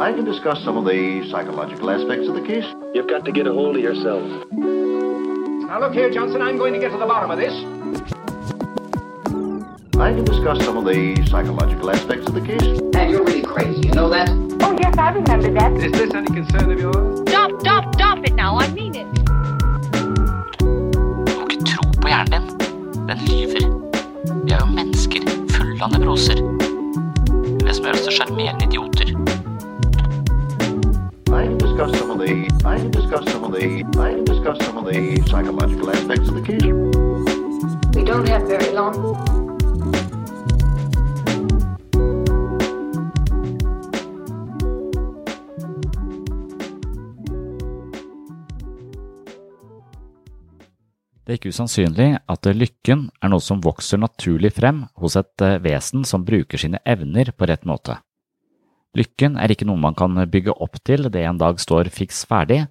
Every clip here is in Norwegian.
I can discuss some of the psychological aspects of the case. You've got to get a hold of yourself. Now look here, Johnson, I'm going to get to the bottom of this. I can discuss some of the psychological aspects of the case. And you're really crazy, you know that? Oh, yes, I remember that. Is this any concern of yours? Stop, stop, stop it now, I mean it. Du må ikke tro på hjernen din. Den lyver. Vi er jo mennesker fulle av nevroser. Det som gjør oss til sjarmerende idioter. Discuss some of the I can discuss some of the I can discuss some of the psychological aspects of the case. We don't have very long. Det er ikke usannsynlig at lykken er noe som vokser naturlig frem hos et eh, vesen som bruker sine evner på rett måte. Lykken er ikke noe man kan bygge opp til det en dag står fiks ferdig,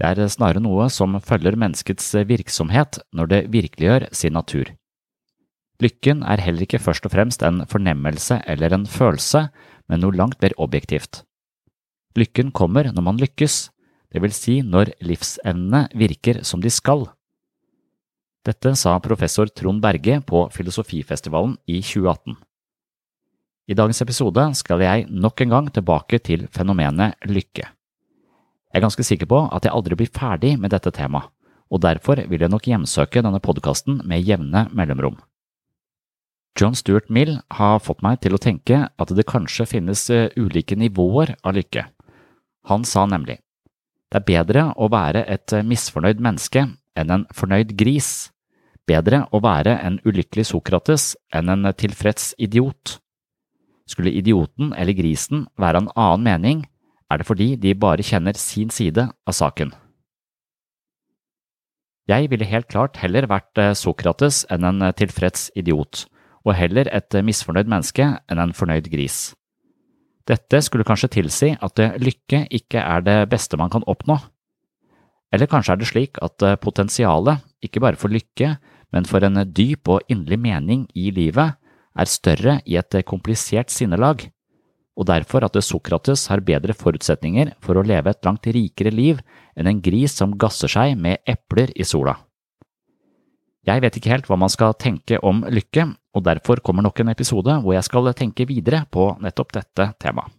det er snarere noe som følger menneskets virksomhet når det virkeliggjør sin natur. Lykken er heller ikke først og fremst en fornemmelse eller en følelse, men noe langt mer objektivt. Lykken kommer når man lykkes, det vil si når livsevnene virker som de skal. Dette sa professor Trond Berge på Filosofifestivalen i 2018. I dagens episode skal jeg nok en gang tilbake til fenomenet lykke. Jeg er ganske sikker på at jeg aldri blir ferdig med dette temaet, og derfor vil jeg nok hjemsøke denne podkasten med jevne mellomrom. John Stuart Mill har fått meg til å tenke at det kanskje finnes eh, ulike nivåer av lykke. Han sa nemlig, det er bedre å være et misfornøyd menneske enn en fornøyd gris, bedre å være en ulykkelig Sokrates enn en tilfreds idiot. Skulle idioten eller grisen være av en annen mening, er det fordi de bare kjenner sin side av saken. Jeg ville helt klart heller vært eh, Sokrates enn en tilfreds idiot, og heller et misfornøyd menneske enn en fornøyd gris. Dette skulle kanskje tilsi at lykke ikke er det beste man kan oppnå. Eller kanskje er det slik at potensialet, ikke bare for lykke, men for en dyp og inderlig mening i livet, er større i et komplisert sinnelag, og derfor at Sokrates har bedre forutsetninger for å leve et langt rikere liv enn en gris som gasser seg med epler i sola. Jeg vet ikke helt hva man skal tenke om lykke, og derfor kommer nok en episode hvor jeg skal tenke videre på nettopp dette temaet.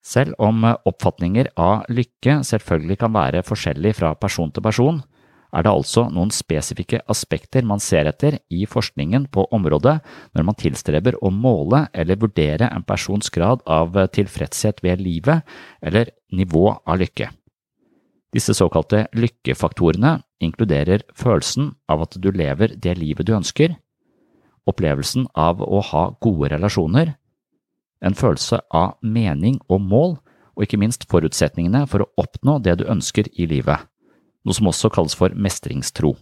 Selv om oppfatninger av lykke selvfølgelig kan være forskjellig fra person til person, er det altså noen spesifikke aspekter man ser etter i forskningen på området når man tilstreber å måle eller vurdere en persons grad av tilfredshet ved livet eller nivå av lykke. Disse såkalte lykkefaktorene inkluderer følelsen av at du lever det livet du ønsker, opplevelsen av å ha gode relasjoner, en følelse av mening og mål, og ikke minst forutsetningene for å oppnå det du ønsker i livet noe som også kalles for mestringstro.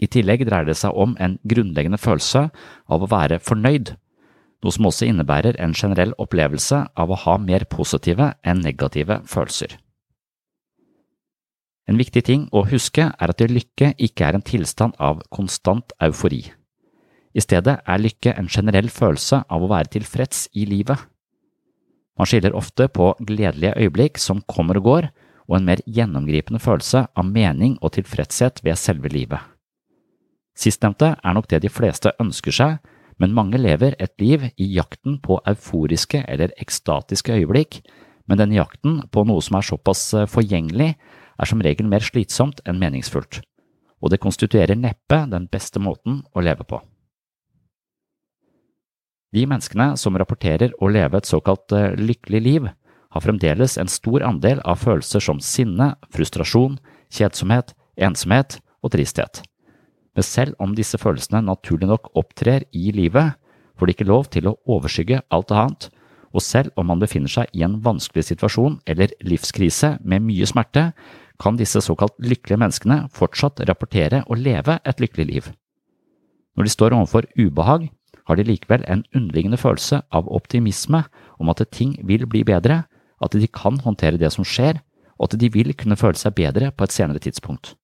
I tillegg dreier det seg om en grunnleggende følelse av å være fornøyd, noe som også innebærer en generell opplevelse av å ha mer positive enn negative følelser. En viktig ting å huske er at lykke ikke er en tilstand av konstant eufori. I stedet er lykke en generell følelse av å være tilfreds i livet. Man skiller ofte på gledelige øyeblikk som kommer og går, og en mer gjennomgripende følelse av mening og tilfredshet ved selve livet. Sistnevnte er nok det de fleste ønsker seg, men mange lever et liv i jakten på euforiske eller ekstatiske øyeblikk, men denne jakten på noe som er såpass forgjengelig, er som regel mer slitsomt enn meningsfullt, og det konstituerer neppe den beste måten å leve på. De menneskene som rapporterer å leve et såkalt lykkelig liv, har fremdeles en stor andel av følelser som sinne, frustrasjon, kjedsomhet, ensomhet og tristhet. Men selv om disse følelsene naturlig nok opptrer i livet, får de ikke lov til å overskygge alt annet, og selv om man befinner seg i en vanskelig situasjon eller livskrise med mye smerte, kan disse såkalt lykkelige menneskene fortsatt rapportere og leve et lykkelig liv. Når de står overfor ubehag, har de likevel en underliggende følelse av optimisme om at ting vil bli bedre, at de kan håndtere det som skjer, og at de vil kunne føle seg bedre på et senere tidspunkt.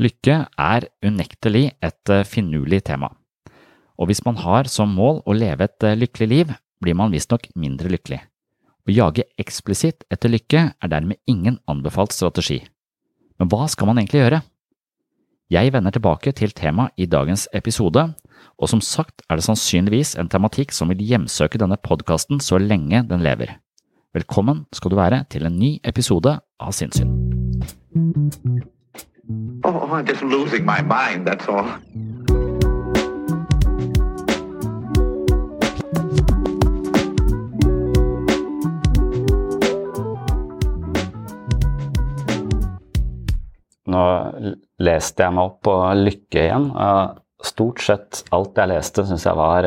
Lykke er unektelig et finurlig tema, og hvis man har som mål å leve et lykkelig liv, blir man visstnok mindre lykkelig. Å jage eksplisitt etter lykke er dermed ingen anbefalt strategi. Men hva skal man egentlig gjøre? Jeg vender tilbake til temaet i dagens episode, og som sagt er det sannsynligvis en tematikk som vil hjemsøke denne podkasten så lenge den lever. Velkommen skal du være til en ny episode av Sinnsyn. Oh, I'm just losing my mind, that's all. Nå leste jeg meg opp på lykke igjen. Stort sett alt jeg leste, syns jeg var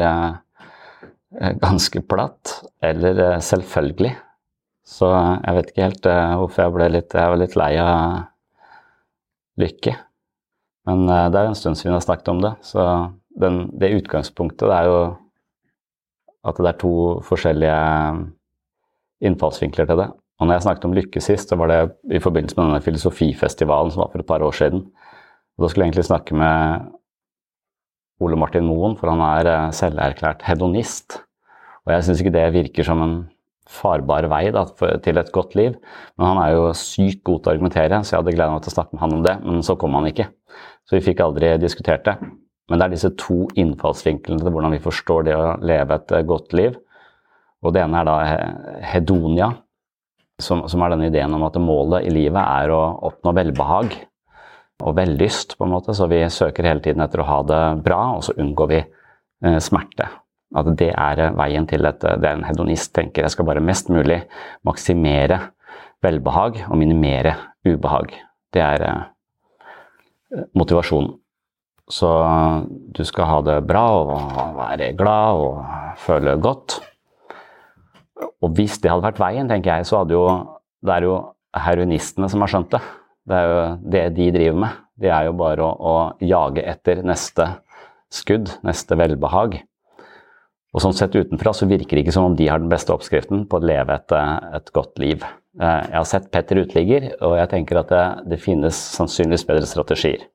ganske platt eller selvfølgelig. Så jeg vet ikke helt hvorfor jeg ble litt Jeg var litt lei av lykke. Men det er jo en stund siden vi har snakket om det, så den, det utgangspunktet det er jo at det er to forskjellige innfallsvinkler til det. Og når jeg snakket om lykke sist, så var det i forbindelse med denne filosofifestivalen som var for et par år siden. Og da skulle jeg egentlig snakke med Ole Martin Moen, for han er selverklært hedonist. Og jeg syns ikke det virker som en farbar vei da, til et godt liv. Men han er jo sykt god til å argumentere, så jeg hadde gleda meg til å snakke med han om det. Men så kom han ikke. Så vi fikk aldri diskutert det. Men det er disse to innfallsvinklene til hvordan vi forstår det å leve et godt liv. Og det ene er da hedonia, som, som er denne ideen om at målet i livet er å oppnå velbehag og vellyst, på en måte. Så vi søker hele tiden etter å ha det bra, og så unngår vi eh, smerte. At det er veien til at Det er en hedonist tenker. Jeg skal bare mest mulig maksimere velbehag og minimere ubehag. Det er eh, motivasjonen. Så du skal ha det bra og være glad og føle godt. Og hvis det hadde vært veien, tenker jeg, så hadde jo Det er jo heroinistene som har skjønt det. Det er jo det de driver med. Det er jo bare å, å jage etter neste skudd, neste velbehag. Og sånn sett utenfra så virker det ikke som om de har den beste oppskriften på å leve et, et godt liv. Jeg har sett Petter uteligger, og jeg tenker at det, det finnes sannsynligvis bedre strategier.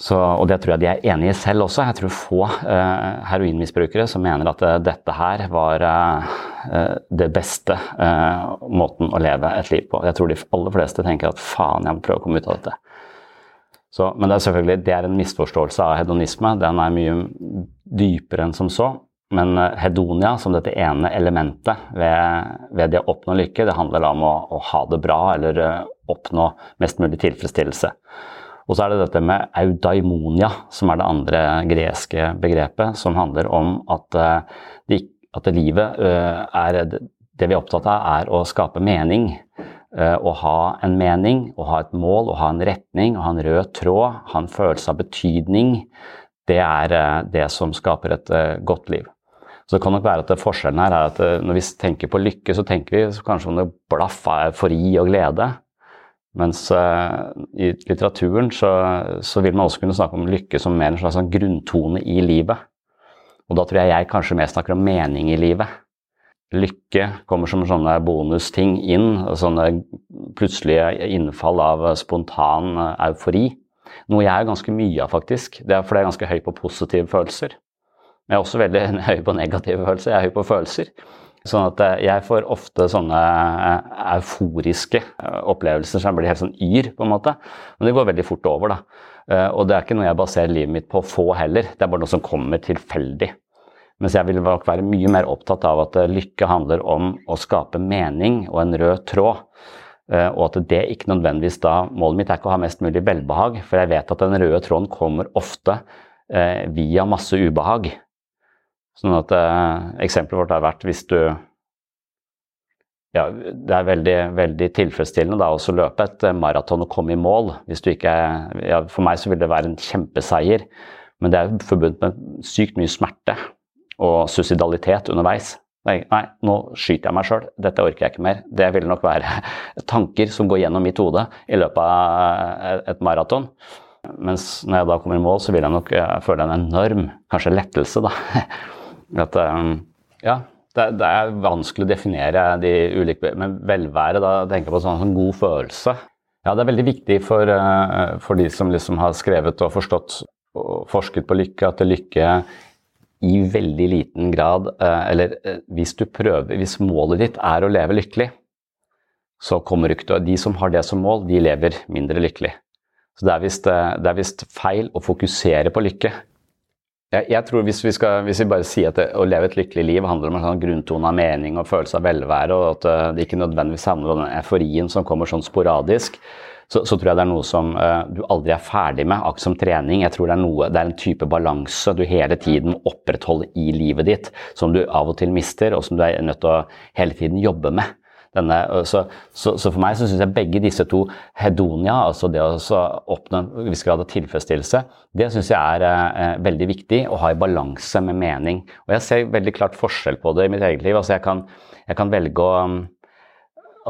Så, og det tror jeg de er enig i selv også. Jeg tror få eh, heroinmisbrukere som mener at uh, dette her var eh, det beste eh, måten å leve et liv på. Jeg tror de aller fleste tenker at faen, jeg må prøve å komme ut av dette. Så, men det er selvfølgelig det er en misforståelse av hedonisme. Den er mye dypere enn som så. Men hedonia som dette ene elementet ved, ved det å oppnå lykke, det handler om å, å ha det bra eller oppnå mest mulig tilfredsstillelse. Og så er det dette med eudaimonia, som er det andre greske begrepet, som handler om at, at livet er Det vi er opptatt av, er å skape mening. Å ha en mening, å ha et mål, å ha en retning, å ha en rød tråd, ha en følelse av betydning. Det er det som skaper et godt liv. Så det kan nok være at forskjellen her er at når vi tenker på lykke, så tenker vi kanskje om det blaff av eufori og glede. Mens i litteraturen så, så, vil man også kunne snakke om lykke som mer en slags sånn grunntone i livet. Og da tror jeg jeg kanskje mer snakker om mening i livet. Lykke kommer som sånne bonusting inn, sånne plutselige innfall av spontan eufori. Noe jeg er ganske mye av, faktisk. Det er fordi jeg er ganske høy på positive følelser. Men jeg er også veldig høy på negative følelser. Jeg er høy på følelser. Sånn at eh, jeg får ofte sånne eh, euforiske eh, opplevelser som blir helt sånn yr, på en måte. Men det går veldig fort over, da. Og det er ikke noe jeg baserer livet mitt på å få heller. Det er bare noe som kommer tilfeldig. Mens jeg vil være mye mer opptatt av at lykke handler om å skape mening og en rød tråd. Og at det ikke nødvendigvis da Målet mitt er ikke å ha mest mulig velbehag, for jeg vet at den røde tråden kommer ofte via masse ubehag. Sånn at eh, Eksempelet vårt har vært hvis du ja, Det er veldig, veldig tilfredsstillende da, å løpe et eh, maraton og komme i mål. Hvis du ikke, ja, for meg så vil det være en kjempeseier, men det er forbundet med sykt mye smerte og suicidalitet underveis. Nei, nei, nå skyter jeg meg sjøl. Dette orker jeg ikke mer. Det vil nok være tanker som går gjennom mitt hode i løpet av et maraton. Mens når jeg da kommer i mål, så vil jeg nok føle en enorm kanskje lettelse. da. At, um, ja, det, det, er vanskelig å definere de ulike Men velvære, da tenker jeg på sånn, sånn god følelse. Ja, det er veldig viktig for, uh, for de som liksom har skrevet og forstått og forsket på lykke, at lykke i veldig liten grad uh, Eller uh, hvis du prøver Hvis målet ditt er å leve lykkelig, så kommer du ikke til De som har det som mål, de lever mindre lykkelig. Så det er visst feil å fokusere på lykke. Jeg, jeg, tror hvis vi, skal, hvis vi bare sier at det, å leve et lykkelig liv handler om en sånn grunntone av mening og følelse av velvære, og at det ikke nødvendigvis handler om den euforien som kommer sånn sporadisk, så, så, tror jeg det er noe som uh, du aldri er ferdig med, akkurat som trening. Jeg tror det er, noe, det er en type balanse du hele tiden opprettholder i livet ditt, som du av og til mister, og som du er nødt til å hele tiden jobbe med. Denne, så, så, så, for meg så syns jeg begge disse to, hedonia, altså det å oppnå en viss grad av tilfredsstillelse, det syns jeg er eh, veldig viktig å ha i balanse med mening. Og jeg ser veldig klart forskjell på det i mitt eget liv. Altså jeg kan, jeg kan velge å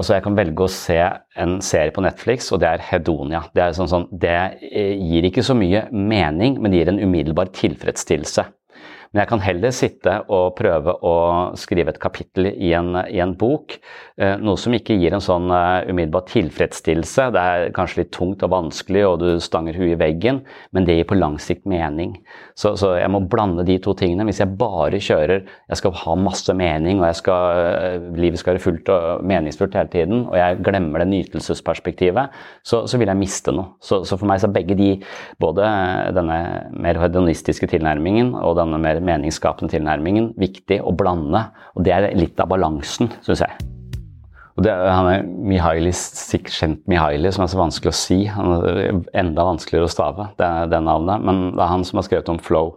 Altså jeg kan velge å se en serie på Netflix, og det er Hedonia. Det, er sånn, sånn, det gir ikke så mye mening, men det gir en umiddelbar tilfredsstillelse. Men jeg kan heller sitte og prøve å skrive et kapittel i en, i en bok. Eh, noe som ikke gir en sånn uh, umiddelbar tilfredsstillelse. Det er kanskje litt tungt og vanskelig, og du stanger huet i veggen, men det gir på lang sikt mening. Så, så, jeg må blande de to tingene. Hvis jeg bare kjører jeg skal ha masse mening, og skal, uh, livet skal være fullt og meningsfullt hele tiden, og jeg glemmer det nytelsesperspektivet, så, så vil jeg miste noe. Så, så, for meg så er begge de, både denne mer hedonistiske tilnærmingen og denne mer meningsskapende tilnærmingen viktig å blande. Og det er litt av balansen, syns jeg. Og det, han er Mihailis, Sikkert Mihaili, som er så vanskelig å si. Han er enda vanskeligere å stave, det, det navnet. Men det er han som har skrevet om flow.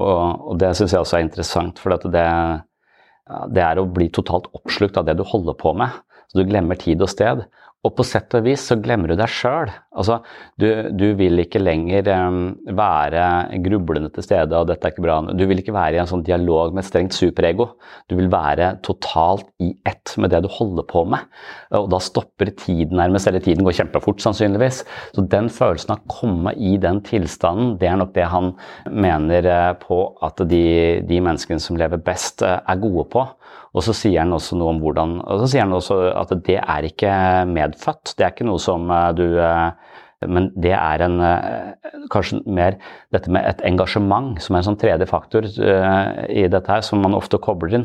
Og, og det syns jeg også er interessant, for det, det er å bli totalt oppslukt av det du holder på med. Så du glemmer tid og sted. Og på sett og vis så glemmer du deg sjøl. Altså, du, du, vil ikke lenger um, være grublende til stede og 'dette er ikke bra'. Du vil ikke være i en sånn dialog med et strengt superego. Du vil være totalt i ett med det du holder på med. Og da stopper tiden nærmest, eller tiden går kjempefort sannsynligvis. Så den følelsen av å komme i den tilstanden, det er nok det han mener eh, på at de, de menneskene som lever best, eh, er gode på. Og så sier han også noe om hvordan og så sier han også at det er ikke medfødt. Det er ikke noe som eh, du eh, men det er en, eh, kanskje mer dette med et engasjement, som er en sånn tredje faktor i dette her, som man ofte kobler inn.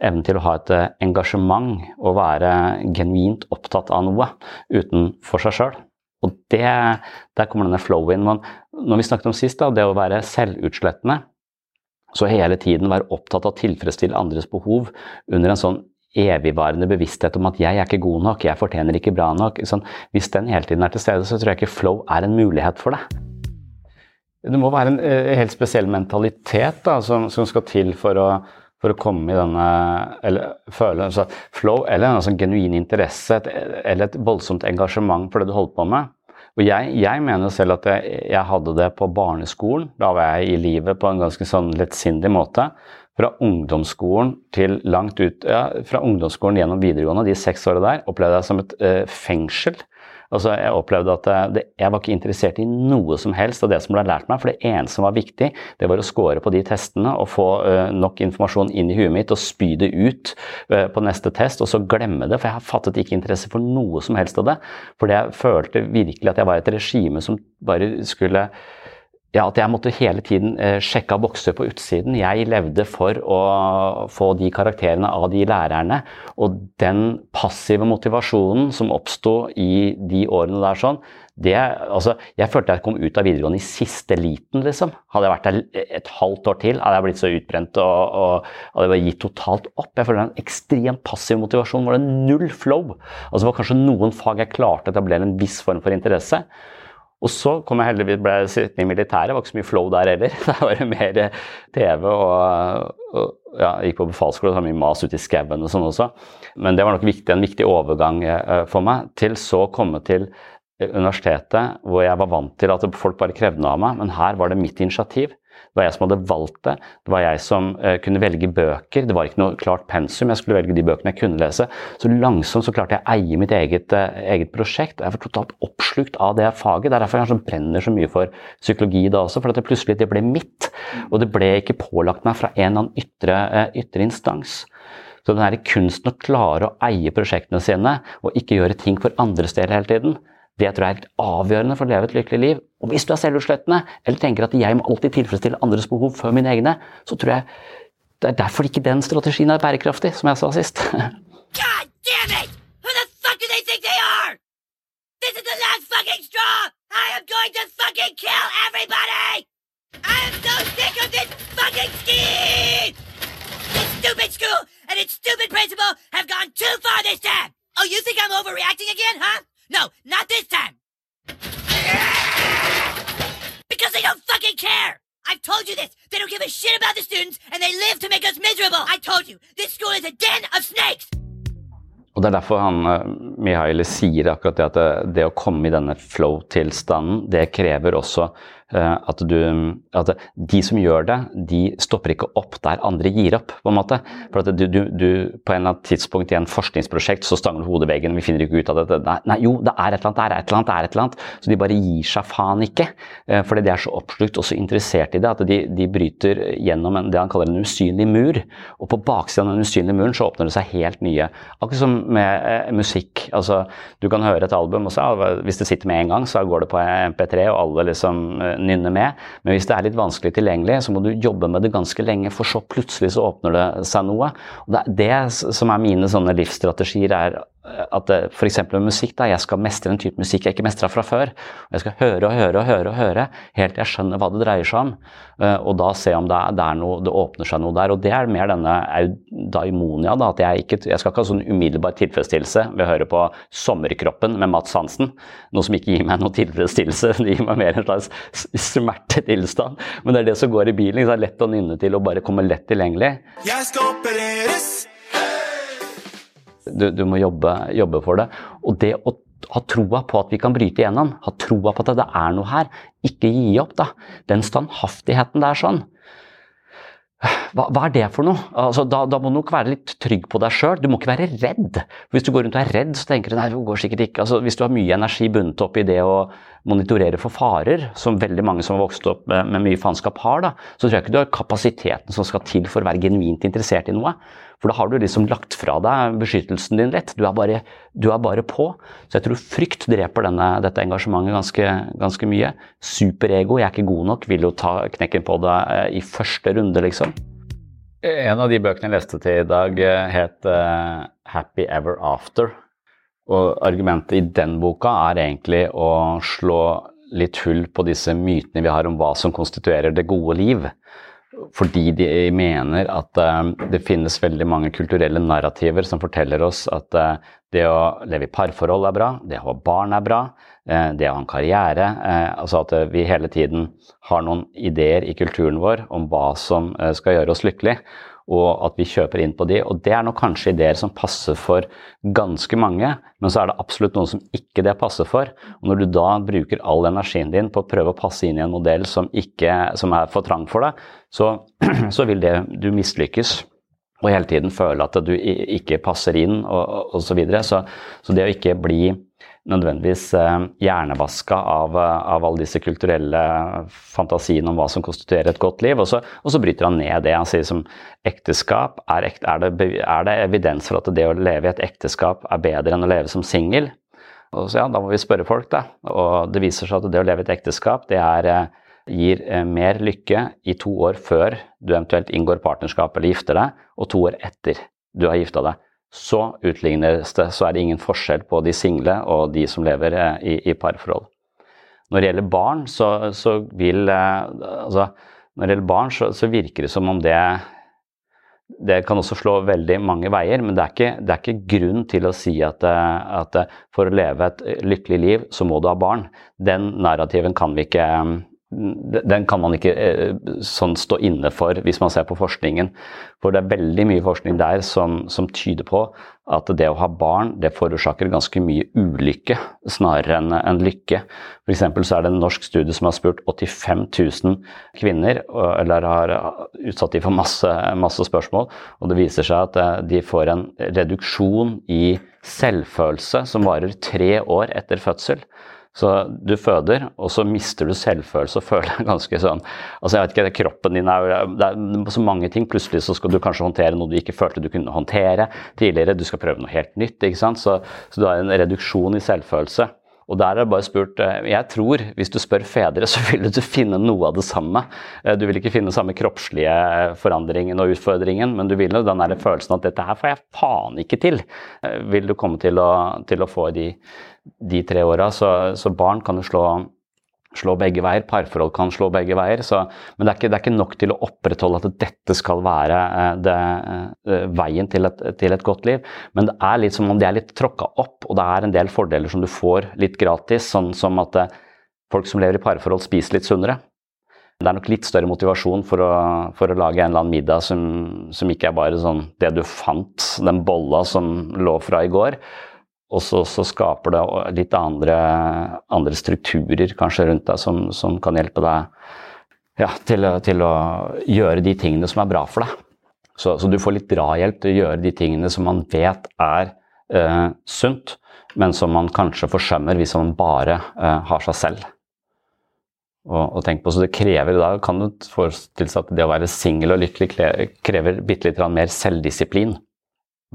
Evnen til å ha et engasjement og være genuint opptatt av noe utenfor seg sjøl. Og det, der kommer denne flow inn. Når vi snakket om sist, da, det å være selvutslettende, så hele tiden være opptatt av å tilfredsstille andres behov under en sånn evigvarende bevissthet om at jeg er ikke god nok, jeg fortjener ikke bra nok. Sånn, hvis den hele tiden er til stede, så tror jeg ikke flow er en mulighet for deg. Det må være en uh, helt spesiell mentalitet da, som, som, skal til for å, for å komme i denne eller føle altså, flow, eller en sånn genuin interesse eller et voldsomt engasjement for det du holder på med. Og jeg, jeg, mener selv at jeg, jeg, hadde det på barneskolen. Da var jeg i livet på en ganske sånn lettsindig måte. Fra ungdomsskolen til langt ut ja, Fra ungdomsskolen gjennom videregående, de seks åra der, opplevde jeg som et uh, fengsel. Altså, jeg opplevde at eh, det, jeg var ikke interessert i noe som helst av det som ble lært meg, for det eneste som var viktig, det var å score på de testene og få uh, nok informasjon inn i huet mitt og spy det ut uh, på neste test, og så glemme det. For jeg fattet ikke interesse for noe som helst av det. For jeg følte virkelig at jeg var et regime som bare skulle ja, at jeg måtte hele tiden eh, sjekke av bokser på utsiden. Jeg levde for å få de karakterene av de lærerne. Og den passive motivasjonen som oppsto i de årene der sånn, det, altså, jeg følte jeg kom ut av videregående i siste liten, liksom. Hadde jeg vært der et halvt år til, hadde jeg blitt så utbrent og, og hadde jeg gitt totalt opp. Jeg følte en ekstremt passiv motivasjon Var det null flow. Altså, det var kanskje noen fag jeg klarte å etablere en viss form for interesse. Og så kom jeg heldigvis, ble sittende i militæret, det var ikke så mye flow der heller. Det var mer TV og, og ja, gikk på befalsskole, og var mye mas ute i skauen og sånn også. Men det var nok viktig, en viktig overgang eh, for meg til så å komme til universitetet hvor jeg var vant til at folk bare krevde noe av meg, men her var det mitt initiativ. Det var jeg som hadde valgt det. Det var jeg som uh, kunne velge bøker. Det var ikke noe klart pensum. Jeg skulle velge de bøkene jeg kunne lese. Så langsomt så klarte jeg å eie mitt eget, uh, eget prosjekt. Jeg var totalt oppslukt av det faget. Det er derfor jeg sånn brenner så mye for psykologi da også. For at det plutselig det ble mitt. Og det ble ikke pålagt meg fra en eller annen ytre, uh, ytre instans. Så den her kunsten å klare å eie prosjektene sine og ikke gjøre ting for andres del hele tiden, det tror jeg er helt avgjørende for å leve et lykkelig liv. Og hvis du er selvutslettende, eller tenker at jeg må alltid tilfredsstille andres behov før mine egne, så tror jeg det er derfor ikke den strategien er bærekraftig, som jeg sa sist. Oh, you think I'm overreacting again, huh? No, not this time! Because they don't fucking care! I've told you this! They don't give a shit about the students, and they live to make us miserable! I told you! This school is a den of snakes! Og Det er derfor han, Mihaili sier akkurat det at det, det å komme i denne flow-tilstanden, det krever også Eh, at, du, at de som gjør det, de stopper ikke opp der andre gir opp. på en måte. For at du, du, du på en eller annen tidspunkt i en forskningsprosjekt så stanger du hodet i veggen, vi finner ikke ut av det. Nei, jo, det er et eller annet, det er et eller annet, det er et eller annet. Så de bare gir seg faen ikke. Eh, fordi de er så oppslukt og så interessert i det at de, de bryter gjennom en, det han kaller en usynlig mur. Og på baksiden av den usynlige muren så åpner det seg helt nye. Akkurat som med eh, musikk. altså Du kan høre et album, og så, hvis det sitter med en gang, så går det på MP3, og alle liksom eh, nynne med. Men hvis det er litt vanskelig tilgjengelig, så må du jobbe med det ganske lenge, for så plutselig så åpner det seg noe. Og det, det som er mine sånne livsstrategier, er at f.eks. med musikk, da, jeg skal mestre en type musikk jeg ikke mestra fra før. og Jeg skal høre og høre og høre og høre helt til jeg skjønner hva det dreier seg om. Eh, og da se om det, er, det, er noe, det åpner seg noe der. Og det er mer denne eudaimonia. Da, at jeg, ikke, jeg skal ikke ha sånn umiddelbar tilfredsstillelse ved å høre på 'Sommerkroppen' med Mats Hansen. Noe som ikke gir meg noe tilfredsstillelse. Det gir meg mer en slags smertetilstand. Men det er det som går i bilen. Det er lett å nynne til og bare komme lett tilgjengelig. Jeg skal opereres! Du, du må jobbe, jobbe, for det. Og det å ha troa på at vi kan bryte igjennom, ha troa på at det er noe her, ikke gi opp, da. Den standhaftigheten der sånn. Hva, hva, er det for noe? Altså, da, da, må du nok være litt trygg på deg sjøl. Du må ikke være redd. Hvis du går rundt og er redd, så tenker du nei, det går sikkert ikke. Altså, hvis du har mye energi bundet opp i det å monitorere for farer, som veldig mange som har vokst opp med, med mye faenskap har, da, så tror jeg ikke du har kapasiteten som skal til for å være genuint interessert i noe. For da har du liksom lagt fra deg beskyttelsen din litt. Du er bare, du er bare på. Så jeg tror frykt dreper denne, dette engasjementet ganske, ganske mye. Superego, jeg er ikke god nok, vil jo ta knekken på det eh, i første runde, liksom. En av de bøkene jeg leste til i dag, eh, het uh, 'Happy Ever After'. Og argumentet i den boka er egentlig å slå litt hull på disse mytene vi har om hva som konstituerer det gode liv. Fordi de mener at uh, det finnes veldig mange kulturelle narrativer som forteller oss at uh, det å leve i parforhold er bra, det å ha barn er bra, uh, det å ha en karriere Altså at vi hele tiden har noen ideer i kulturen vår om hva som skal gjøre oss lykkelig og at vi kjøper inn på de. Og det er nok kanskje ideer som passer for ganske mange, men så er det absolutt noen som ikke det passer for. Og når du da bruker all energien din på å prøve å passe inn i en modell som, ikke, som er for trang for deg, så, så vil det, du mislykkes. Og hele tiden føle at du ikke passer inn og osv. Så, videre. så Så det å ikke bli nødvendigvis eh, hjernevaska av, av alle disse kulturelle fantasiene om hva som konstituerer et godt liv. Og så, og så bryter han ned det. Han sier som ekteskap er, er, det, er det evidens for at det å leve i et ekteskap er bedre enn å leve som singel? Ja, Da må vi spørre folk, da. Og det viser seg at det å leve i et ekteskap det er, gir mer lykke i to år før du eventuelt inngår partnerskap eller gifter deg, og to år etter du har gifta deg så utlignes det. Så er det ingen forskjell på de single og de som lever eh, i, i parforhold. Når det gjelder barn, så, så vil eh, altså, Når det gjelder barn, så, så, virker det som om det det kan også slå veldig mange veier, men det er ikke, det er ikke grunn til å si at, eh, at, for å leve et lykkelig liv, så må du ha barn. Den narrativen kan vi ikke den kan man ikke eh, sånn stå inne for hvis man ser på forskningen. For det er veldig mye forskning der som, som tyder på at det å ha barn det forårsaker ganske mye ulykke snarere enn en lykke. F.eks. så er det en norsk studie som har spurt 85 000 kvinner, eller har utsatt dem for masse, masse spørsmål, og det viser seg at eh, de får en reduksjon i selvfølelse som varer tre år etter fødsel. Så du føder, og så mister du selvfølelse og føler deg ganske sånn Altså, jeg vet ikke, kroppen din er Det er så mange ting. Plutselig så skal du kanskje håndtere noe du ikke følte du kunne håndtere tidligere. Du skal prøve noe helt nytt, ikke sant. Så, så du har en reduksjon i selvfølelse. Og der er det bare spurt eh, Jeg tror, hvis du spør fedre, så vil du finne noe av det samme. Eh, du vil ikke finne samme kroppslige forandringen og utfordringen, men du vil jo den der følelsen at dette her får jeg faen ikke til. Eh, vil du komme til å, til å få de de tre åra. Så, så, barn kan jo slå, slå, begge veier. Parforhold kan slå begge veier. Så, men det er, ikke, det er, ikke, nok til å opprettholde at dette skal være eh, det, eh, veien til et, til et, godt liv. Men det er litt som om det er litt tråkka opp, og det er en del fordeler som du får litt gratis. Sånn som at eh, folk som lever i parforhold, spiser litt sunnere. Det er nok litt større motivasjon for å, for å lage en eller annen middag som, som, ikke er bare sånn det du fant, den bolla som lå fra i går. Og så, så, skaper det litt andre, andre, strukturer kanskje rundt deg som, som kan hjelpe deg ja, til, til, å gjøre de tingene som er bra for deg. Så, så, du får litt drahjelp til å gjøre de tingene som man vet er eh, sunt, men som man kanskje forsømmer hvis man bare eh, har seg selv. Og, og tenk på, så det krever, Da kan du forestille seg at det å være singel og lykkelig krever bitte litt mer selvdisiplin.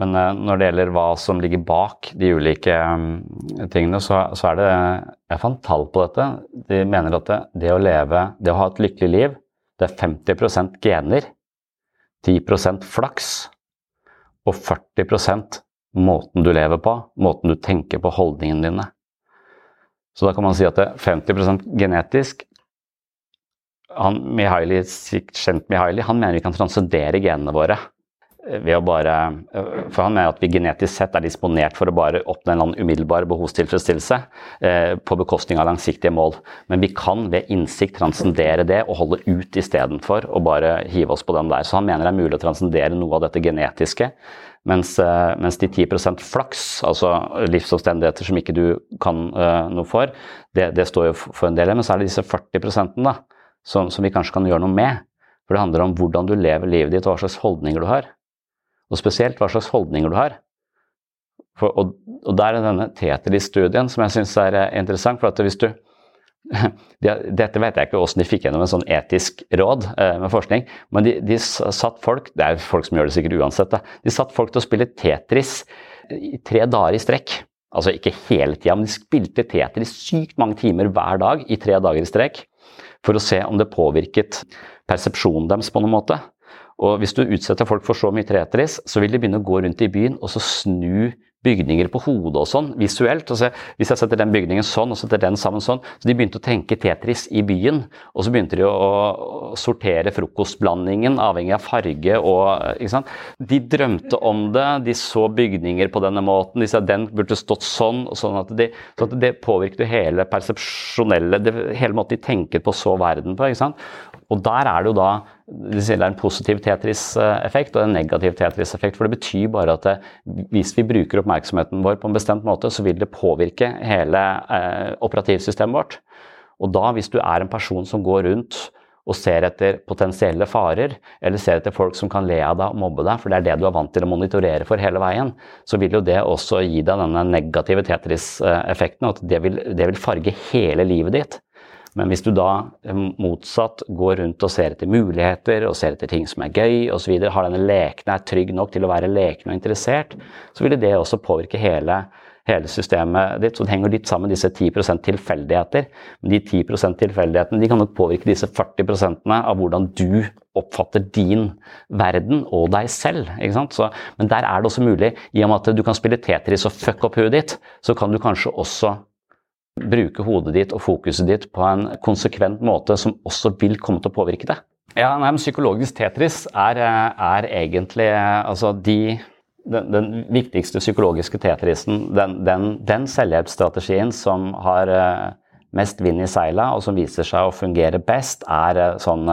Men eh, når det gjelder hva som ligger bak de ulike mm, tingene, så, så er det Jeg fant tall på dette. De mener at det, det, å leve, det å ha et lykkelig liv, det er 50% gener, 10% flaks og 40% måten du lever på, måten du tenker på, holdningene dine. Så da kan man si at det er 50% genetisk. Han, Mihaili, kjent Mihaili, han mener vi kan transcendere genene våre ved å bare For han mener at vi genetisk sett er disponert for å bare oppnå en umiddelbar behovstilfredsstillelse eh, på bekostning av langsiktige mål. Men vi kan ved innsikt transcendere det og holde ut istedenfor å bare hive oss på den der. Så han mener det er mulig å transcendere noe av dette genetiske. Mens, eh, mens de 10% flaks, altså livsomstendigheter som ikke du kan uh, noe for, det, det, står jo for en del. Men så er det disse 40 da, som, som vi kanskje kan gjøre noe med. For det handler om hvordan du lever livet ditt og hva slags holdninger du har. Og spesielt hva slags holdninger du har. For, og, og, der er denne Tetris-studien som jeg syns er eh, interessant. for at hvis du dette vet jeg ikke hvordan de fikk gjennom en sånn etisk råd eh, med forskning, men de, de, satt folk Det er folk som gjør det sikkert uansett. Da. De satt folk til å spille Tetris i tre dager i strekk. Altså ikke hele tida, men de spilte Tetris sykt mange timer hver dag i tre dager i strekk. For å se om det påvirket persepsjonen deres på noen måte. Og hvis du utsetter folk for så mye Tetris, så vil de begynne å gå rundt i byen og så snu bygninger på hodet og sånn, visuelt. og så, hvis jeg setter den bygningen sånn og setter den sammen sånn Så de begynte å tenke Tetris i byen. Og så begynte de å, sortere frokostblandingen avhengig av farge og ikke sant? De drømte om det, de så bygninger på denne måten. De sa den burde stått sånn. og sånn at, de, så at det påvirket hele persepsjonelle det, Hele måten de tenker på så verden på. ikke sant? Og der er det jo da det er en positiv Tetris-effekt og en negativ Tetris-effekt. For det betyr bare at det, hvis vi bruker oppmerksomheten vår på en bestemt måte, så vil det påvirke hele eh, operativsystemet vårt. Og da, hvis du er en person som går rundt og ser etter potensielle farer, eller ser etter folk som kan le av deg og mobbe deg, for det er det du er vant til å monitorere for hele veien, så vil jo det også gi deg denne negative Tetris-effekten, at det vil, det vil farge hele livet ditt. Men hvis du da eh, motsatt går rundt og ser etter muligheter og ser etter ting som er gøy osv., har denne lekne, er trygg nok til å være leken og interessert, så vil det også påvirke hele hele systemet ditt. Så det henger litt sammen disse 10 tilfeldigheter. Men de 10% tilfeldighetene de kan nok påvirke disse 40% av hvordan du oppfatter din verden og deg selv. Så, men der er det også mulig, i og med at du kan spille Tetris og fucke opp huet ditt, så kan du kanskje også bruke hodet ditt og fokuset ditt på en konsekvent måte som også vil komme til å påvirke det. Ja, nei, men Psykologisk Tetris er, er egentlig altså de den, den, viktigste psykologiske tetrisen, den, den, den selvhjelpsstrategien som har uh, mest vind i seila, og som viser seg å fungere best, er sånn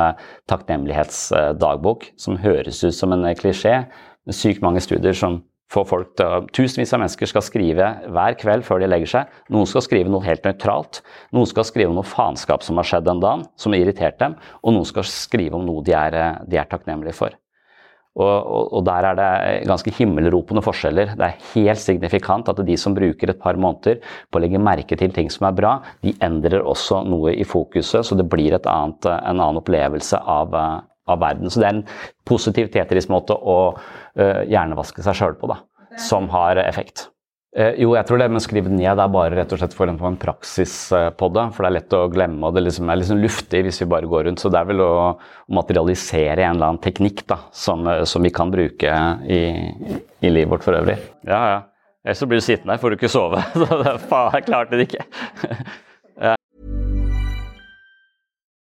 takknemlighetsdagbok, som høres ut som en klisjé. Sykt mange studier som får folk til Tusenvis av mennesker skal skrive hver kveld før de legger seg. Noen skal skrive noe helt nøytralt. Noen skal skrive om noe faenskap som har skjedd den dagen, som har irritert dem. Og noen skal skrive om noe de er, de er takknemlige for. Og, og, og, der er det ganske himmelropende forskjeller. Det er helt signifikant at de som bruker et par måneder på å legge merke til ting som er bra, de endrer også noe i fokuset, så det blir annet, en annen opplevelse av, av, verden. Så det er en positiv Tetris-måte å uh, hjernevaske seg sjøl på, da, som har effekt. Uh, jo, jeg tror det, med å skrive ned. Det er bare rett og slett for en, en praksis uh, på det. For det er lett å glemme, og det liksom er liksom luftig hvis vi bare går rundt. Så det er vel å, materialisere en eller annen teknikk da, som, som vi kan bruke i, i, livet vårt for øvrig. Ja, ja. Ellers så blir du sittende her, får du ikke sove. Så det, faen, jeg klarte det ikke.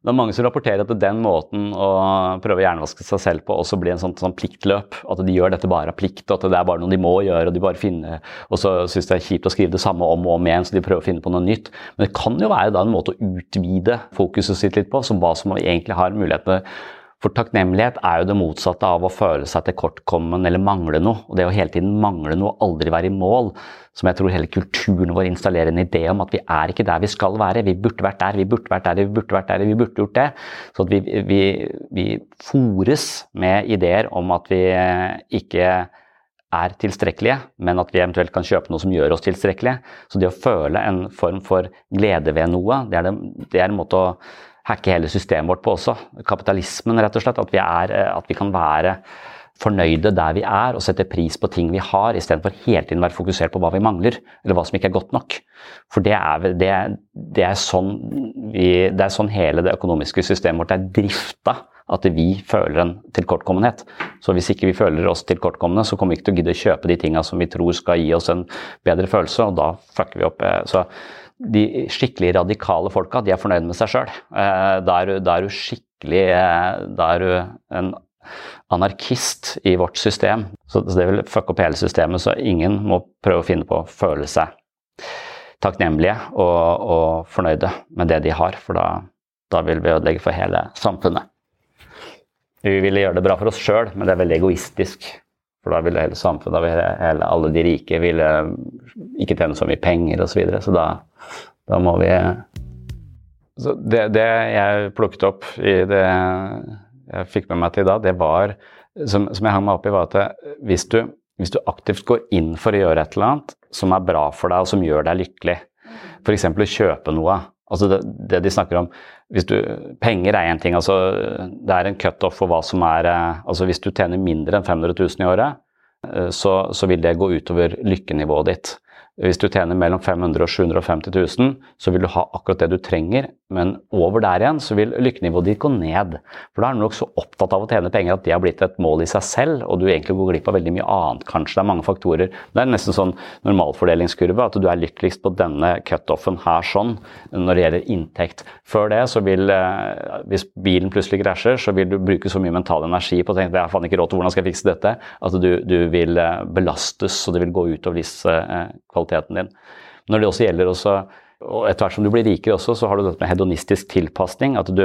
Det er mange som rapporterer at den måten å prøve å hjernevaske seg selv på også blir en sånn, sånn, pliktløp. At de gjør dette bare av plikt, og at det er bare noe de må gjøre. Og de bare finner, og så syns det er kjipt å skrive det samme om og om igjen, så de prøver å finne på noe nytt. Men det kan jo være da en måte å utvide fokuset sitt litt på, som hva som egentlig har mulighet til for takknemlighet er jo det motsatte av å føle seg tilkortkommen eller mangle noe. Og det å hele tiden mangle noe, aldri være i mål, som jeg tror hele kulturen vår installerer en idé om at vi er ikke der vi skal være. Vi burde vært der, vi burde vært der, vi burde vært der, vi burde gjort det. Så vi, vi, vi fòres med ideer om at vi ikke er tilstrekkelige, men at vi eventuelt kan kjøpe noe som gjør oss tilstrekkelige. Så det å føle en form for glede ved noe, det er, det, det er en måte å hacke hele systemet vårt på også. Kapitalismen, rett og slett. At vi, er, eh, at vi kan være fornøyde der vi er og sette pris på ting vi har, istedenfor hele tiden være fokusert på hva vi mangler, eller hva som ikke er godt nok. For det er, det, det er, sånn, vi, det er sånn hele det økonomiske systemet vårt er drifta at vi føler en tilkortkommenhet. Så hvis ikke vi føler oss tilkortkomne, så kommer vi ikke til å gidde å kjøpe de tinga som vi tror skal gi oss en bedre følelse, og da fucker vi opp. Eh, så de skikkelig radikale folka, de er fornøyd med seg sjøl. Eh, da, da, er du skikkelig eh, Da er du en anarkist i vårt system. Så det vil fucke opp hele systemet, så ingen må prøve å finne på å føle seg takknemlige og, og fornøyde med det de har, for da, da vil vi ødelegge for hele samfunnet. Vi ville gjøre det bra for oss sjøl, men det er veldig egoistisk. For da ville hele samfunnet, hele, alle de rike, ville ikke tjene så mye penger osv. Så, videre. så da, Da må vi så det, det jeg plukket opp i det jeg fikk med meg til da, det var som, som jeg hang meg opp i, var at hvis du, hvis du aktivt går inn for å gjøre et eller annet som er bra for deg og som gjør deg lykkelig, f.eks. å kjøpe noe altså det, det, de snakker om hvis du, Penger er én ting. altså Det er en cutoff for hva som er eh, altså Hvis du tjener mindre enn 500 000 i året, eh, så, så vil det gå utover lykkenivået ditt. Hvis du tjener mellom 500 og 750 000, så vil du ha akkurat det du trenger, men over der igjen så vil lykkenivået ditt gå ned. For da er du nok så opptatt av å tjene penger at det har blitt et mål i seg selv, og du egentlig går glipp av veldig mye annet, kanskje. Det er mange faktorer. Det er nesten sånn normalfordelingskurve, at du er lykkeligst på denne cutoffen her sånn, når det gjelder inntekt. Før det så vil, eh, hvis bilen plutselig krasjer, så vil du bruke så mye mental energi på å tenke jeg har faen ikke råd til hvordan skal jeg fikse dette, at du, du vil eh, belastes, og det vil gå utover livskvaliteten kvaliteten din. Når det også gjelder også, og Etter hvert som du blir rikere også, så har du dette med hedonistisk tilpasning. at du,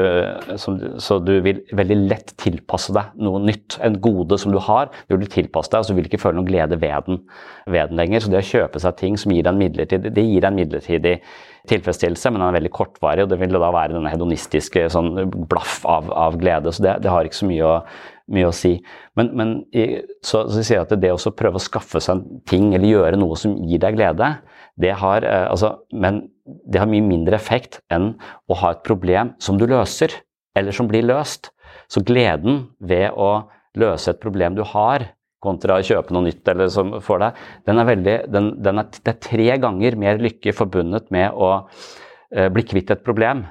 som, Så du vil veldig lett tilpasse deg noe nytt. En gode som du har, det vil du tilpasse deg, og så vil du ikke føle noen glede ved den, ved den lenger. Så det å kjøpe seg ting som gir deg en midlertidig, det gir deg en midlertidig tilfredsstillelse, men den er veldig kortvarig, og det vil da være denne hedonistiske sånn blaff av, av glede. Så det, det, har ikke så mye å, mye å si. Men, men så, så sier jeg at det å prøve å skaffe seg en ting eller gjøre noe som gir deg glede, det har, eh, altså, men det har mye mindre effekt enn å ha et problem som du løser, eller som blir løst. Så gleden ved å løse et problem du har, kontra å kjøpe noe nytt eller som får deg, den er veldig, den, den er, det er tre ganger mer lykke forbundet med å eh, bli kvitt et problem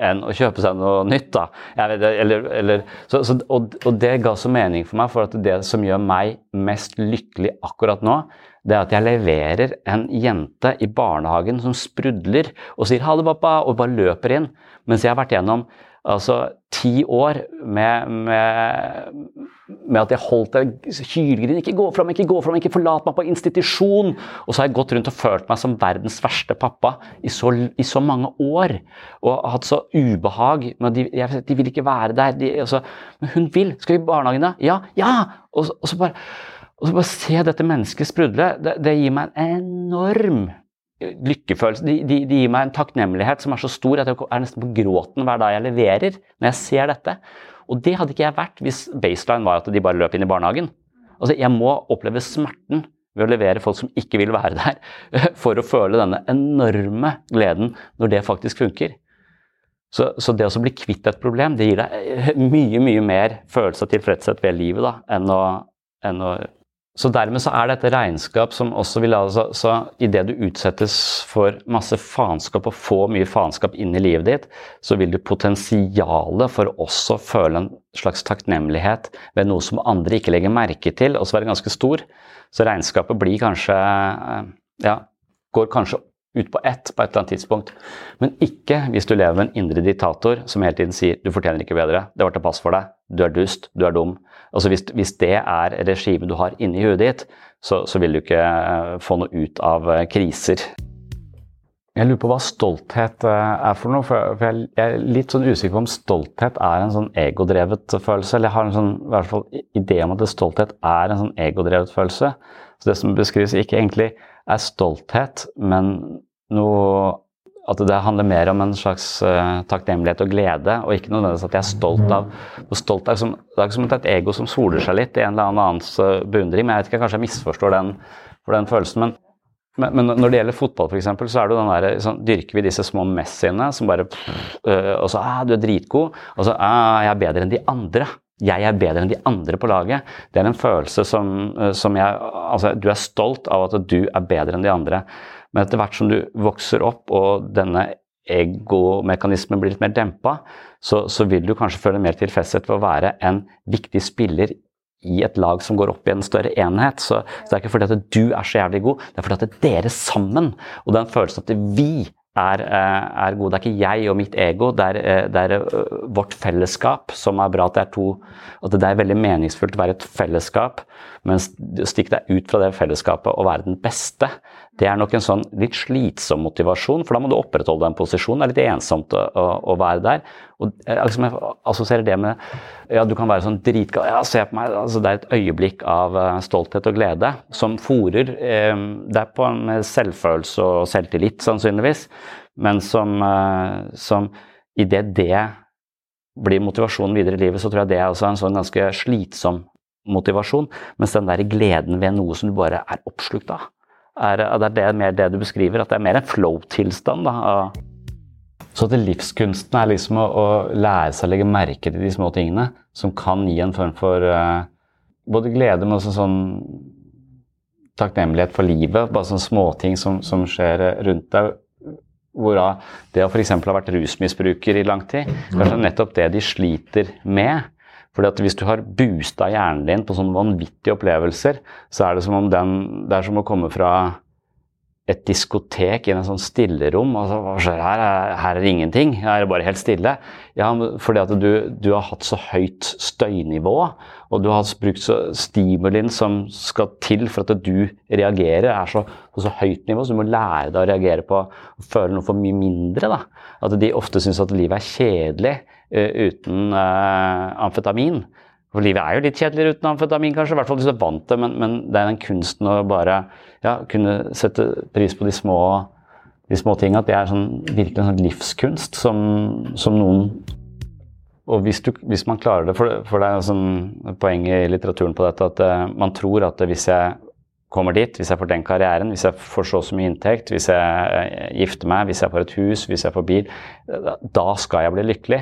enn å kjøpe seg noe nytt. da. Vet, eller, eller, så, så, og, og, det ga så mening for meg, for at det som gjør meg mest lykkelig akkurat nå, det er at jeg leverer en jente i barnehagen som sprudler og sier 'ha det, pappa', og bare løper inn. Mens jeg har vært gjennom altså ti år med, med, med at jeg holdt det hylgrin. Ikke gå fram, ikke gå fram, ikke forlat meg på institusjon. Og så har jeg gått rundt og følt meg som verdens verste pappa i så, i så mange år. Og hatt så ubehag. Men de, jeg, de vil ikke være der. De, altså, men hun vil. Skal vi i barnehagen, da? Ja! Ja! Og, og så bare og så bare se dette mennesket sprudle, det, det gir meg en enorm lykkefølelse. De, de, de, gir meg en takknemlighet som er så stor at jeg er nesten på gråten hver dag jeg leverer når jeg ser dette. Og det hadde ikke jeg vært hvis baseline var at de bare løp inn i barnehagen. Altså, Jeg må oppleve smerten ved å levere folk som ikke vil være der, for å føle denne enorme gleden når det faktisk funker. Så, så det å bli kvitt et problem, det gir deg mye, mye mer følelse av tilfredshet ved livet da, enn å, enn å så dermed så er dette regnskap som også vil altså, så Idet du utsettes for masse faenskap og få mye faenskap inn i livet ditt, så vil du potensialet for også føle en slags takknemlighet ved noe som andre ikke legger merke til, også være ganske stor. Så regnskapet blir kanskje eh, Ja, går kanskje ut på ett på et eller annet tidspunkt. Men ikke hvis du lever med en indre diktator som hele tiden sier 'du fortjener ikke bedre', 'det var til pass for deg', 'du er dust', 'du er dum'. Altså hvis, hvis det er regimet du har inni huet ditt, så, så, vil du ikke uh, få noe ut av uh, kriser. Jeg lurer på hva stolthet uh, er for noe. For, jeg, er litt sånn usikker på om stolthet er en sånn egodrevet følelse. Eller jeg har en sånn i hvert fall idé om at stolthet er en sånn egodrevet følelse. Så det som beskrives, ikke egentlig er stolthet, men noe at det handler mer om en slags uh, takknemlighet og glede, og ikke nødvendigvis at jeg er stolt av stolt er som, Det er ikke som et ego som soler seg litt i en eller annens uh, beundring. men jeg vet ikke, Kanskje jeg misforstår den, den følelsen. Men, men, men, når det gjelder fotball, for eksempel, så er det den der, sånn, dyrker vi disse små messiene som bare uh, Og så ah, 'Du er dritgod', og så ah, 'Jeg er bedre enn de andre' jeg er bedre enn de andre på laget. Det er en følelse som, eh, som jeg Altså, du er stolt av at du er bedre enn de andre. Men etter hvert som du vokser opp og denne egomekanismen blir litt mer dempa, så, så vil du kanskje føle mer tilfredshet ved å være en viktig spiller i et lag som går opp i en større enhet. Så, så det er ikke fordi at du er så jævlig god, det er fordi at dere sammen, og den følelsen at vi er, eh, er, gode. Det er ikke jeg og mitt ego, det er, eh, det er, eh, vårt fellesskap som er bra. At det er to At det er veldig meningsfullt å være et fellesskap, men stikk deg ut fra det fellesskapet og være den beste, det er nok en sånn litt slitsom motivasjon, for da må du opprettholde den posisjonen. Det er litt ensomt å, å, være der. Og liksom, Jeg assosierer det med ja, du kan være sånn dritgal ja, se på meg, altså, Det er et øyeblikk av stolthet og glede som fòrer eh, deg på en selvfølelse og selvtillit, sannsynligvis. men som, eh, som idet det blir motivasjonen videre i livet, så tror jeg det er også en sånn ganske slitsom motivasjon. Mens den der gleden ved noe som du bare er oppslukt av, er, det er det, mer det du beskriver. At det er mer en flow-tilstand. Så at livskunsten er liksom å, å, lære seg å legge merke til de små tingene som kan gi en form for uh, både glede, men også sånn takknemlighet for livet. Bare sånne småting som, som skjer rundt deg. Hvorav det å f.eks. ha vært rusmisbruker i lang tid, kanskje nettopp det de sliter med. Fordi at Hvis du har boosta hjernen din på sånne vanvittige opplevelser, så er det som om den, det er som å komme fra et diskotek i en sånn stillerom. Altså, hva skjer her? Her er det ingenting. Her er det bare helt stille. Ja, fordi at du, du har hatt så høyt støynivå, og du har brukt så stimulien som skal til for at du reagerer, er så, på så høyt nivå, så du må lære deg å reagere på å føle noe for mye mindre. Da. At de ofte syns at livet er kjedelig uten uh, amfetamin. For livet er jo litt kjedeligere uten amfetamin, kanskje, i hvert fall hvis du er vant til men, men det er den kunsten å bare ja, kunne sette pris på de små, de små tingene. At det er sånn, virkelig en sånn livskunst som, som noen Og hvis, du, hvis, man klarer det, for, for det er sånn poenget i litteraturen på dette, at uh, man tror at hvis jeg kommer dit, hvis jeg får den karrieren, hvis jeg får så mye inntekt, hvis jeg gifter meg, hvis jeg får et hus, hvis jeg får bil, da skal jeg bli lykkelig.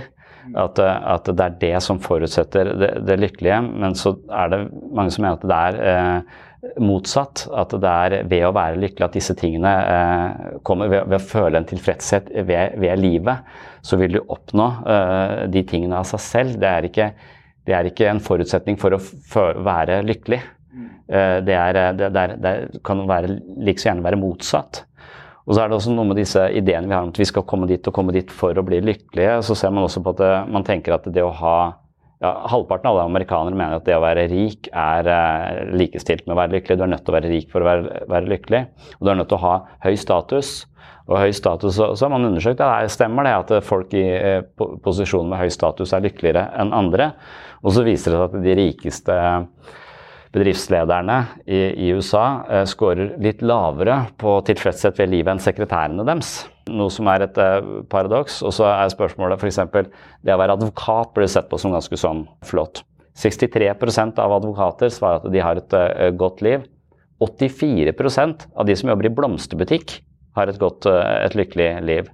At, at, det er det som forutsetter det, det, lykkelige. Men så er det mange som mener at det er eh, motsatt. At det er ved å være lykkelig at disse tingene eh, kommer. Ved, ved, å føle en tilfredshet ved, ved livet, så vil du oppnå eh, de tingene av seg selv. Det er ikke, det er ikke en forutsetning for å for, være lykkelig. Eh, det, er, det, det, kan være, like så gjerne være motsatt. Og så er det også noe med disse ideene vi har om at vi skal komme dit og komme dit for å bli lykkelige. Så ser man også på at det, man tenker at det å ha ja, Halvparten av alle amerikanere mener at det å være rik er eh, likestilt med å være lykkelig. Du er nødt til å være rik for å være, være lykkelig. Og du er nødt til å ha høy status. Og høy status, så, har man undersøkt at det stemmer det at folk i eh, posisjoner med høy status er lykkeligere enn andre. Og så viser det seg at de rikeste bedriftslederne i, i USA eh, scorer litt lavere på tilfredshet ved livet enn sekretærene deres. Noe som er et eh, paradoks. Og så er spørsmålet f.eks. det å være advokat blir sett på som ganske sånn flott. 63% av advokater svarer at de har et uh, godt liv. 84% av de som jobber i blomsterbutikk, har et godt, et lykkelig liv.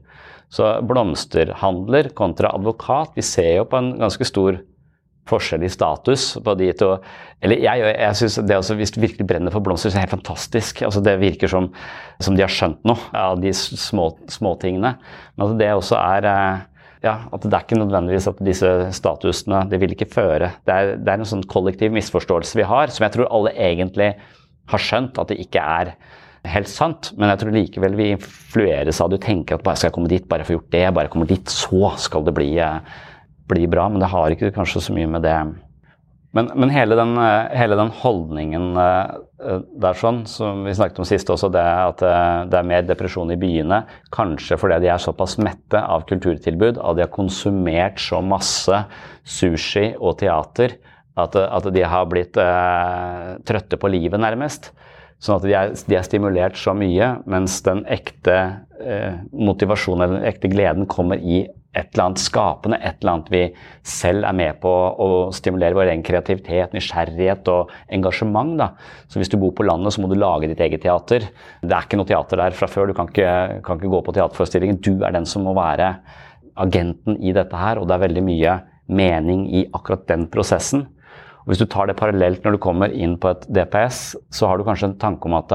Så blomsterhandler kontra advokat, vi ser jo på en ganske stor forskjell i status på de to. Eller jeg, jeg synes det også, Hvis du virkelig brenner for blomster, så er det helt fantastisk. Altså, det virker som, som de har skjønt noe av de små, småtingene. Men at det også er eh, ja, at det er ikke nødvendigvis at disse statusene det vil ikke føre. Det er, det er en sånn kollektiv misforståelse vi har, som jeg tror alle egentlig har skjønt at det ikke er helt sant. Men jeg tror likevel vi influeres av. Du tenker at bare skal jeg komme dit, bare få gjort det, bare kommer dit, så skal det bli eh, bli bra, men det har ikke kanskje så mye med det Men, men hele, den, eh, hele, den, holdningen eh, der sånn, som vi snakket om sist også, det at eh, det er mer depresjon i byene, kanskje fordi de er såpass mette av kulturtilbud, at de har konsumert så masse sushi og teater at, at de har blitt eh, trøtte på livet, nærmest. Sånn at de er, de er, stimulert så mye, mens den ekte eh, motivasjonen, den ekte gleden, kommer i et eller annet skapende, et eller annet vi selv er med på å stimulere vår egen kreativitet, nysgjerrighet og engasjement. Da. Så hvis du bor på landet, så må du lage ditt eget teater. Det er ikke noe teater der fra før, du kan ikke, kan ikke gå på teaterforestillingen. Du er den som må være agenten i dette her, og det er veldig mye mening i akkurat den prosessen. Og hvis du tar det parallelt når du kommer inn på et DPS, så har du kanskje en tanke om at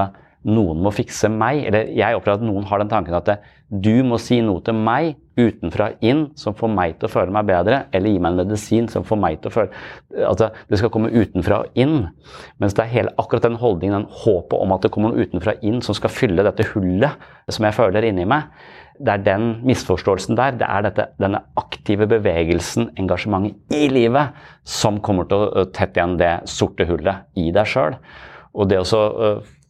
noen må fikse meg. Eller jeg opplever at noen har den tanken at du må si noe til meg utenfra inn som får meg til å føle meg bedre, eller gi meg en medisin som får meg til å føle Altså, det skal komme utenfra og inn. Mens det er hele, akkurat den holdningen, den håpet om at det kommer noe utenfra inn som skal fylle dette hullet som jeg føler inni meg. Det er den misforståelsen der. Det er dette, denne aktive bevegelsen, engasjementet i livet, som kommer til å tette igjen det sorte hullet i deg sjøl. Og det å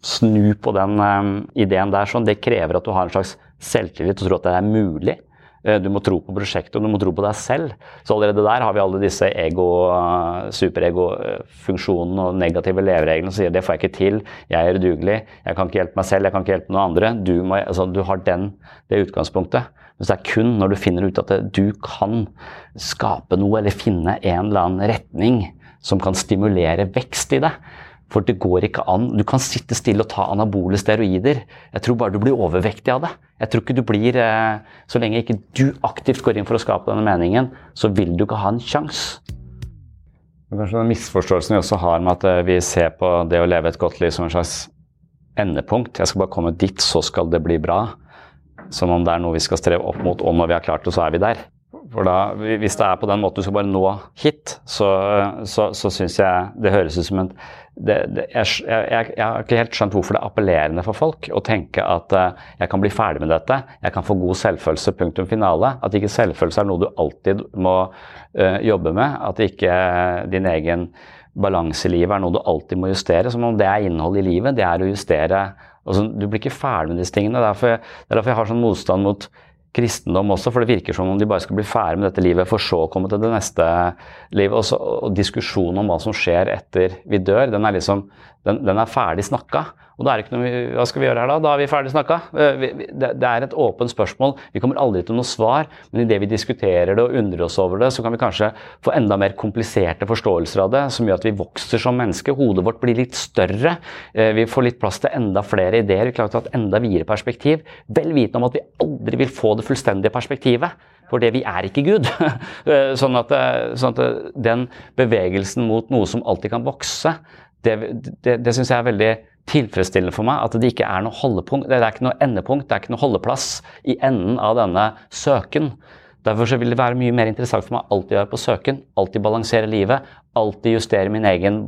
snu på den um, ideen der, sånn, det krever at du har en slags selvtillit og tror at det er mulig. Eh, Du må tro på prosjektet, og du må tro på deg selv. Så allerede der har vi alle disse ego, eh, superego-funksjonene og negative levereglene som sier det får jeg ikke til, jeg er udugelig, jeg kan ikke hjelpe meg selv, jeg kan ikke hjelpe noen andre. Du, må, altså, du har den, det utgangspunktet. Men det er kun når du finner ut at du kan skape noe eller finne en eller annen retning som kan stimulere vekst i det. For det går ikke an. Du kan sitte stille og ta anabole steroider. Jeg tror bare du blir overvektig av det. Jeg tror ikke du blir, eh, Så lenge ikke du aktivt går inn for å skape denne meningen, så vil du ikke ha en sjanse. Kanskje den misforståelsen vi også har med at eh, vi ser på det å leve et godt liv som en slags endepunkt. Jeg skal bare komme dit, så skal det bli bra. Som om det er noe vi skal streve opp mot, og når vi har klart det, så er vi der. For da, Hvis det er på den måten du skal bare nå hit, så, så, så syns jeg det høres ut som en det, det, jeg, jeg, jeg, har ikke helt skjønt hvorfor det er appellerende for folk å tenke at uh, jeg kan bli ferdig med dette, jeg kan få god selvfølelse, punktum finale. At ikke selvfølelse er noe du alltid må uh, jobbe med. At ikke din egen balanse i livet er noe du alltid må justere. Som om det er innholdet i livet. Det er å justere altså, Du blir ikke ferdig med disse tingene. Derfor, det er derfor jeg har sånn motstand mot kristendom også, for det virker som om de bare skal bli ferdig med dette livet, for så å komme til det neste livet. Også, og diskusjonen om hva som skjer etter vi dør, den er liksom den, den er ferdig snakka. Og da er det ikke noe, Hva skal vi gjøre her da? Da er vi ferdig snakka. Det, det er et åpent spørsmål. Vi kommer aldri til noe svar, men idet vi diskuterer det og undrer oss over det, så kan vi kanskje få enda mer kompliserte forståelser av det, som gjør at vi vokser som mennesker. Hodet vårt blir litt større. Vi får litt plass til enda flere ideer. Vi klarer å ta et enda videre perspektiv. Vel vitende om at vi aldri vil få det fullstendige perspektivet. For det vi er ikke Gud. sånn, at, sånn at den bevegelsen mot noe som alltid kan vokse, det, det, det syns jeg er veldig tilfredsstillende for meg. At det ikke er noe holdepunkt, det er ikke noe endepunkt, det er ikke noe holdeplass i enden av denne søken. Derfor så vil det være mye mer interessant for meg alltid å være på søken, alltid balansere livet, alltid justere min egen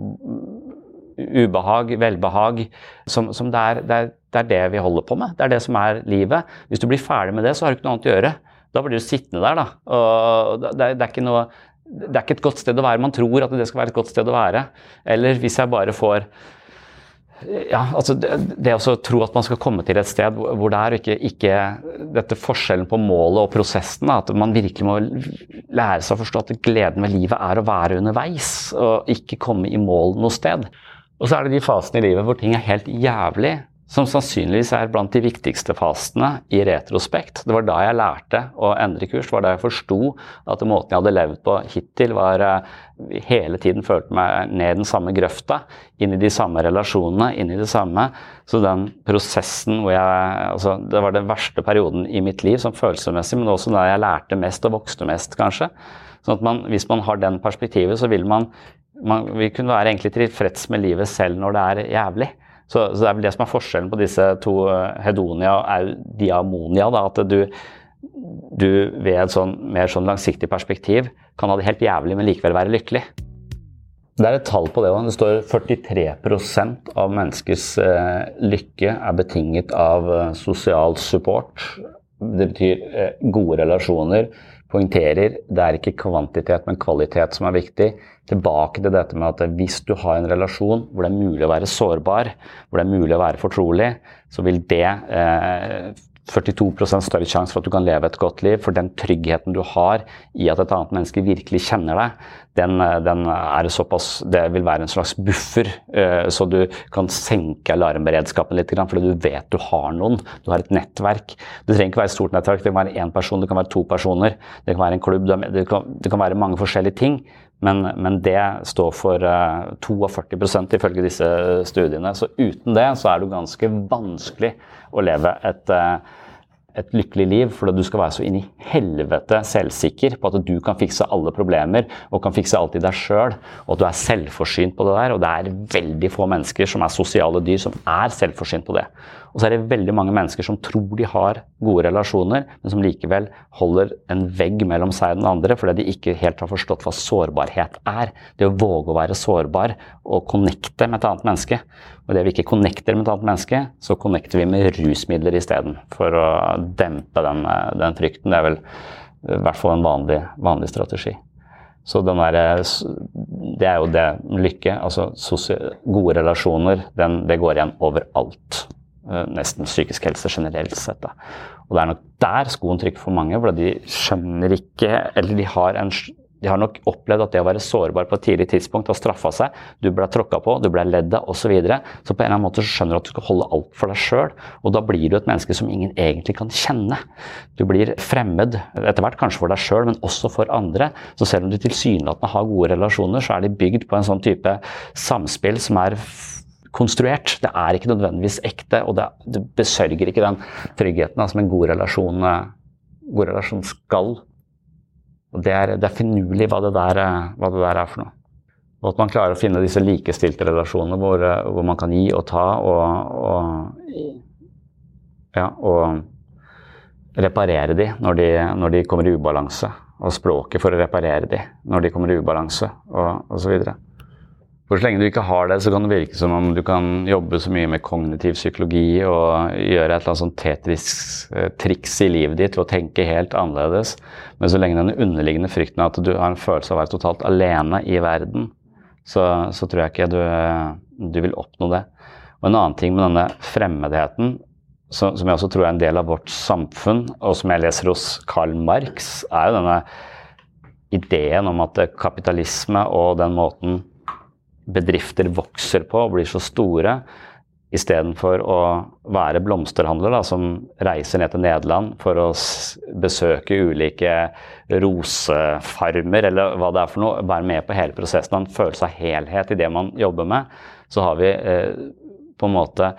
ubehag, velbehag. Som, som det, er, det, er, det, er, det vi holder på med. Det er det som er livet. Hvis du blir ferdig med det, så har du ikke noe annet å gjøre. Da blir du sittende der, da. Og det, det er ikke noe det er ikke et godt sted å være. Man tror at det skal være et godt sted å være. Eller hvis jeg bare får ja, altså det, det å tro at man skal komme til et sted hvor det er ikke, ikke dette forskjellen på målet og prosessen. At man virkelig må lære seg å forstå at gleden ved livet er å være underveis, og ikke komme i mål noe sted. Og så er det de fasene i livet hvor ting er helt jævlig, som sannsynligvis er blant de viktigste fasene i retrospekt. Det var da jeg lærte å endre kurs. Det var da jeg forsto at måten jeg hadde levd på hittil, var uh, hele tiden følte meg ned i den samme grøfta, inn i de samme relasjonene, inn i det samme. Så den prosessen hvor jeg altså, Det var den verste perioden i mitt liv sånn følelsesmessig, men også da jeg lærte mest og vokste mest, kanskje. Sånn at man, Hvis man har den perspektivet, så vil man, man vil kunne være egentlig tilfreds med livet selv når det er jævlig. Så, så, det er vel det som er forskjellen på disse to, eh, hedonia og diamonia. Da, at du, du ved et sånn, mer sånn langsiktig perspektiv kan ha det helt jævlig, men likevel være lykkelig. Det er et tall på det òg. Det står 43 av menneskers eh, lykke er betinget av eh, sosial support. Det betyr gode relasjoner. Poengterer det er ikke kvantitet, men kvalitet som er viktig. Tilbake til dette med at hvis du har en relasjon hvor det er mulig å være sårbar, hvor det er mulig å være fortrolig, så vil det eh, 42% større sjanse for at du kan leve et godt liv. For den tryggheten du har i at et annet menneske virkelig kjenner deg, den, den er såpass Det vil være en slags buffer, eh, så du kan senke alarmberedskapen litt. Fordi du vet du har noen. Du har et nettverk. Det trenger ikke være et stort nettverk. Det kan være én person, det kan være to personer, det kan være en klubb. Det kan, det kan være mange forskjellige ting. Men, men, det står for uh, 42 ifølge disse studiene. Så uten det så er det ganske vanskelig å leve et uh, et lykkelig liv fordi du skal være så inn i helvete selvsikker på at du kan fikse alle problemer og kan fikse alt i deg sjøl, og at du er selvforsynt på det der. Og det er veldig få mennesker som er sosiale dyr, som er selvforsynt på det. Og så er det veldig mange mennesker som tror de har gode relasjoner, men som likevel holder en vegg mellom seg og den andre fordi de ikke helt har forstått hva sårbarhet er. Det å våge å være sårbar og connecte med et annet menneske. Og det vi ikke connecter med et annet menneske, så connecter vi med rusmidler isteden. For å dempe den, den, frykten. Det er vel i hvert fall en vanlig, vanlig strategi. Så der, det er jo det lykke. Altså gode relasjoner, den, det går igjen overalt. Eh, nesten psykisk helse generelt sett. Da. Og det er nok der skoen trykker for mange, for de skjønner ikke Eller de har, en, de har nok opplevd at det å være sårbar på et tidlig tidspunkt har straffa seg. Du ble tråkka på, du ble ledd av osv. Så, videre. så på en eller annen måte skjønner du at du skal holde alt for deg sjøl. Og da blir du et menneske som ingen egentlig kan kjenne. Du blir fremmed etter hvert kanskje for deg sjøl, men også for andre. Så selv om du tilsynelatende har gode relasjoner, så er de bygd på en sånn type samspill som er konstruert. Det er ikke nødvendigvis ekte, og det, det besørger ikke den tryggheten da, som en god relasjon, god relasjon skal. Og Det er, det er finurlig hva, det der, hva det der er for noe. Og at man klarer å finne disse likestilte relasjonene hvor, hvor man kan gi og ta og, og, ja, og reparere de når, de når de kommer i ubalanse. Og språket for å reparere de når de kommer i ubalanse, og osv. For så lenge du ikke har det, så kan det virke som om du kan jobbe så mye med kognitiv psykologi og gjøre et eller annet sånn tetrisk triks i livet ditt ved å tenke helt annerledes. Men så lenge den underliggende frykten er at du har en følelse av å være totalt alene i verden, så, så tror jeg ikke du, du, vil oppnå det. Og en annen ting med denne fremmedheten, som, jeg også tror er en del av vårt samfunn, og som jeg leser hos Karl Marx, er jo denne ideen om at kapitalisme og den måten bedrifter vokser på og blir så store, istedenfor å være blomsterhandler da, som reiser ned til Nederland for å besøke ulike rosefarmer eller hva det er for noe, være med på hele prosessen, en følelse av helhet i det man jobber med, så har vi eh, på en måte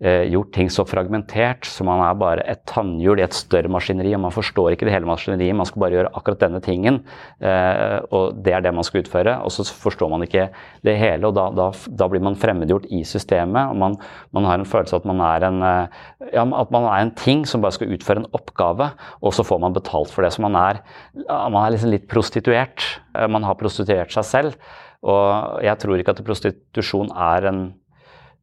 gjort ting så fragmentert så man er bare et tannhjul i et større maskineri. og Man forstår ikke det hele maskineriet, man skal bare gjøre akkurat denne tingen. Eh, og Det er det man skal utføre. Og så forstår man ikke det hele, og da, da, da blir man fremmedgjort i systemet. og man, man, har en følelse at man, er en, eh, ja, at man er en ting som bare skal utføre en oppgave, og så får man betalt for det. Så man er, man er liksom litt prostituert. Eh, man har prostituert seg selv. Og jeg tror ikke at prostitusjon er en Eh,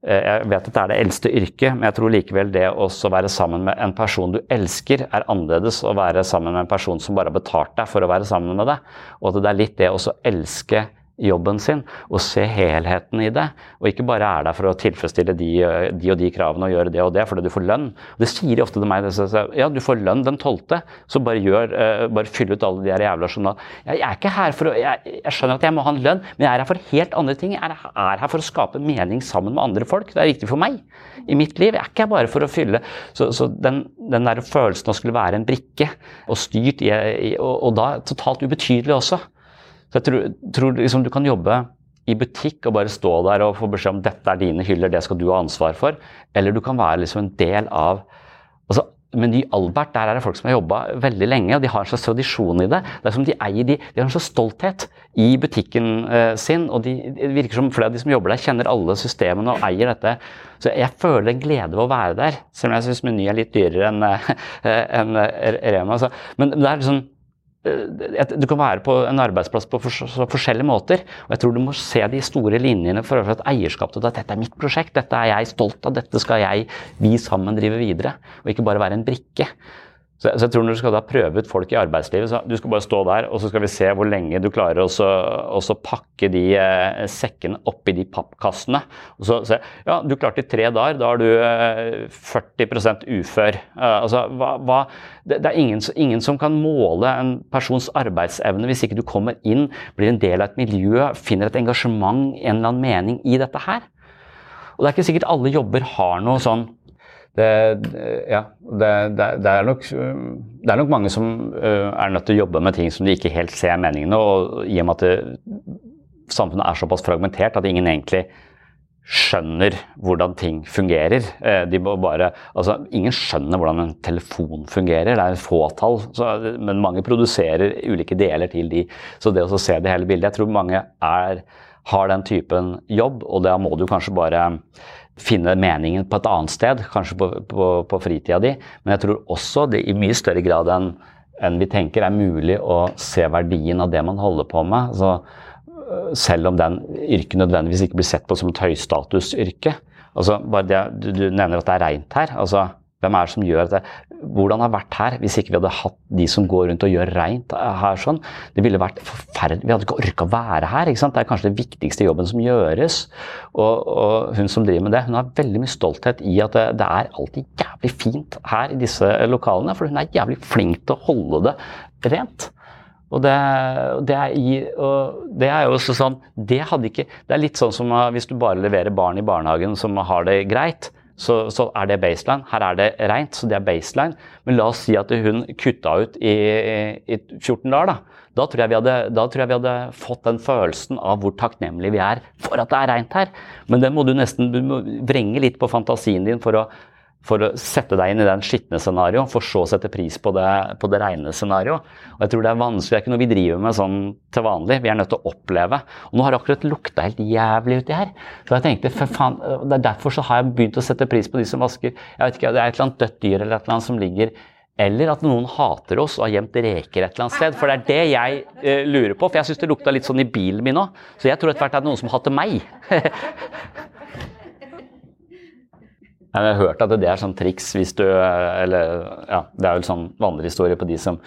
jeg vet at det er det eldste yrket, men jeg tror likevel det å være sammen med en person du elsker, er annerledes å være sammen med en person som bare har betalt deg for å være sammen med deg. Og at det er litt det å elske jobben sin og se helheten i det. Og ikke bare er der for å tilfredsstille de, de, og de kravene og gjøre det og det fordi du får lønn. Det sier de ofte til meg. Ja, du får lønn den tolvte, så bare, gjør, uh, bare fyll ut alle de her jævla journalene. Jeg, er ikke her for å jeg, jeg, skjønner at jeg må ha en lønn, men jeg er her for helt andre ting. Jeg er, er her for å skape mening sammen med andre folk. Det er viktig for meg i mitt liv. Jeg er ikke her bare for å fylle Så, så den, den der følelsen av å skulle være en brikke og styrt i, i og, og da totalt ubetydelig også. Så jeg tror, tror liksom du kan jobbe i butikk og bare stå der og få beskjed om dette er dine hyller, det skal du ha ansvar for. Eller du kan være liksom en del av altså, Meny Albert, der er det folk som har jobba veldig lenge, og de har en slags tradisjon i det. Det er som De eier de, de har en slags stolthet i butikken eh, sin. og de, Det virker som flere av de som jobber der, kjenner alle systemene og eier dette. Så jeg føler en glede ved å være der, selv om jeg syns Meny er litt dyrere enn en, en Rema. Altså. Men det er liksom du kan være på en arbeidsplass på forskjellige måter. og Jeg tror du må se de store linjene for et eierskap til at dette er mitt prosjekt, dette er jeg stolt av, dette skal jeg, vi sammen drive videre. Og ikke bare være en brikke. Så, så, jeg tror når du skal da prøve ut folk i arbeidslivet, så du skal bare stå der, og så skal vi se hvor lenge du klarer å pakke de eh, sekkene oppi de pappkassene. Og så se Ja, du klarte i tre dager. Da er du eh, 40 ufør. Uh, altså, hva, hva, det, det, er ingen, ingen, som kan måle en persons arbeidsevne hvis ikke du kommer inn, blir en del av et miljø, finner et engasjement, en eller annen mening i dette her. Og det er ikke sikkert alle jobber har noe sånn det, ja, det, det, det, er nok, det er nok mange som uh, er nødt til å jobbe med ting som de ikke helt ser meningene og i og med at samfunnet er såpass fragmentert at ingen egentlig skjønner hvordan ting fungerer. Uh, de bare, altså, ingen skjønner hvordan en telefon fungerer. Det er et fåtall, men mange produserer ulike deler til de. Så det å se det hele bildet Jeg tror mange er, har den typen jobb, og da må du kanskje bare finne meningen på et annet sted, kanskje på, på, på fritida di. Men jeg tror også det i mye større grad enn, en vi tenker er mulig å se verdien av det man holder på med. Så, øh, selv om den yrket nødvendigvis ikke blir sett på som et høystatusyrke. Altså, bare det, du, du nevner at det er reint her. altså Hvem er det som gjør det? Hvordan har det vært her hvis ikke vi hadde hatt de som går rundt og gjør reint her sånn? Det ville vært forferdelig. Vi hadde ikke orka å være her. ikke sant? Det er kanskje den viktigste jobben som gjøres. Og, og, hun som driver med det, hun har veldig mye stolthet i at det, det, er alltid jævlig fint her i disse lokalene. For hun er jævlig flink til å holde det rent. Og det, det, er, og det, er, jo også sånn Det hadde ikke Det er litt sånn som hvis du bare leverer barn i barnehagen som har det greit så, så, er det baseline. Her er det rent, så det er baseline. Men la oss si at hun kutta ut i, i 14 dager. Da. Da, tror hadde, da tror, jeg vi hadde, fått den følelsen av hvor takknemlige vi er for at det er rent her. Men det må du nesten du må vrenge litt på fantasien din for å for å sette deg inn i den skitne scenarioet, for så å sette pris på det, på det rene scenarioet. Og jeg tror Det er vanskelig, det er ikke noe vi driver med sånn til vanlig. Vi er nødt til å oppleve. Og nå har det akkurat lukta helt jævlig uti her. Så jeg tenkte, for faen, det er Derfor så har jeg begynt å sette pris på de som vasker jeg vet ikke, Det er et eller annet dødt dyr eller et eller annet som ligger eller at noen hater oss og har gjemt reker et eller annet sted. For det er det jeg eh, lurer på. For jeg syns det lukta litt sånn i bilen min òg. Så jeg tror etter hvert det er noen som hater meg. Jeg har hørt at det er sånn triks hvis du Eller ja, det er jo sånn vandrehistorie på de som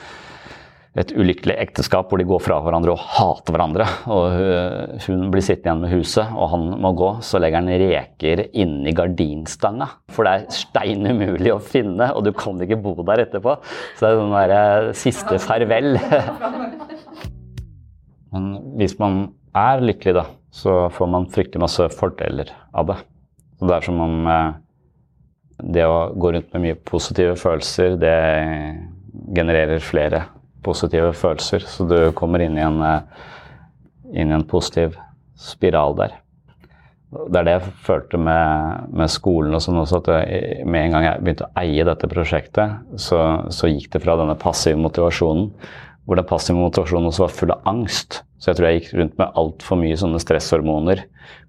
et ulykkelig ekteskap hvor de går fra hverandre og hater hverandre. og Hun blir sittende igjen med huset, og han må gå. Så legger han reker inni gardinstanga. For det er stein umulig å finne, og du kan ikke bo der etterpå. Så det er sånn derre siste farvel. Men hvis man er lykkelig, da, så får man fryktelig masse fordeler av det. Så det er som om eh, det å gå rundt med mye positive følelser, det genererer flere positive følelser. Så du kommer inn i en, eh, inn i en positiv spiral der. Det er det jeg følte med, med skolen og sånn også, at med en gang jeg begynte å eie dette prosjektet, så, så gikk det fra denne passive motivasjonen, hvor den passive motivasjonen også var full av angst, så jeg tror jeg gikk rundt med altfor mye sånne stresshormoner,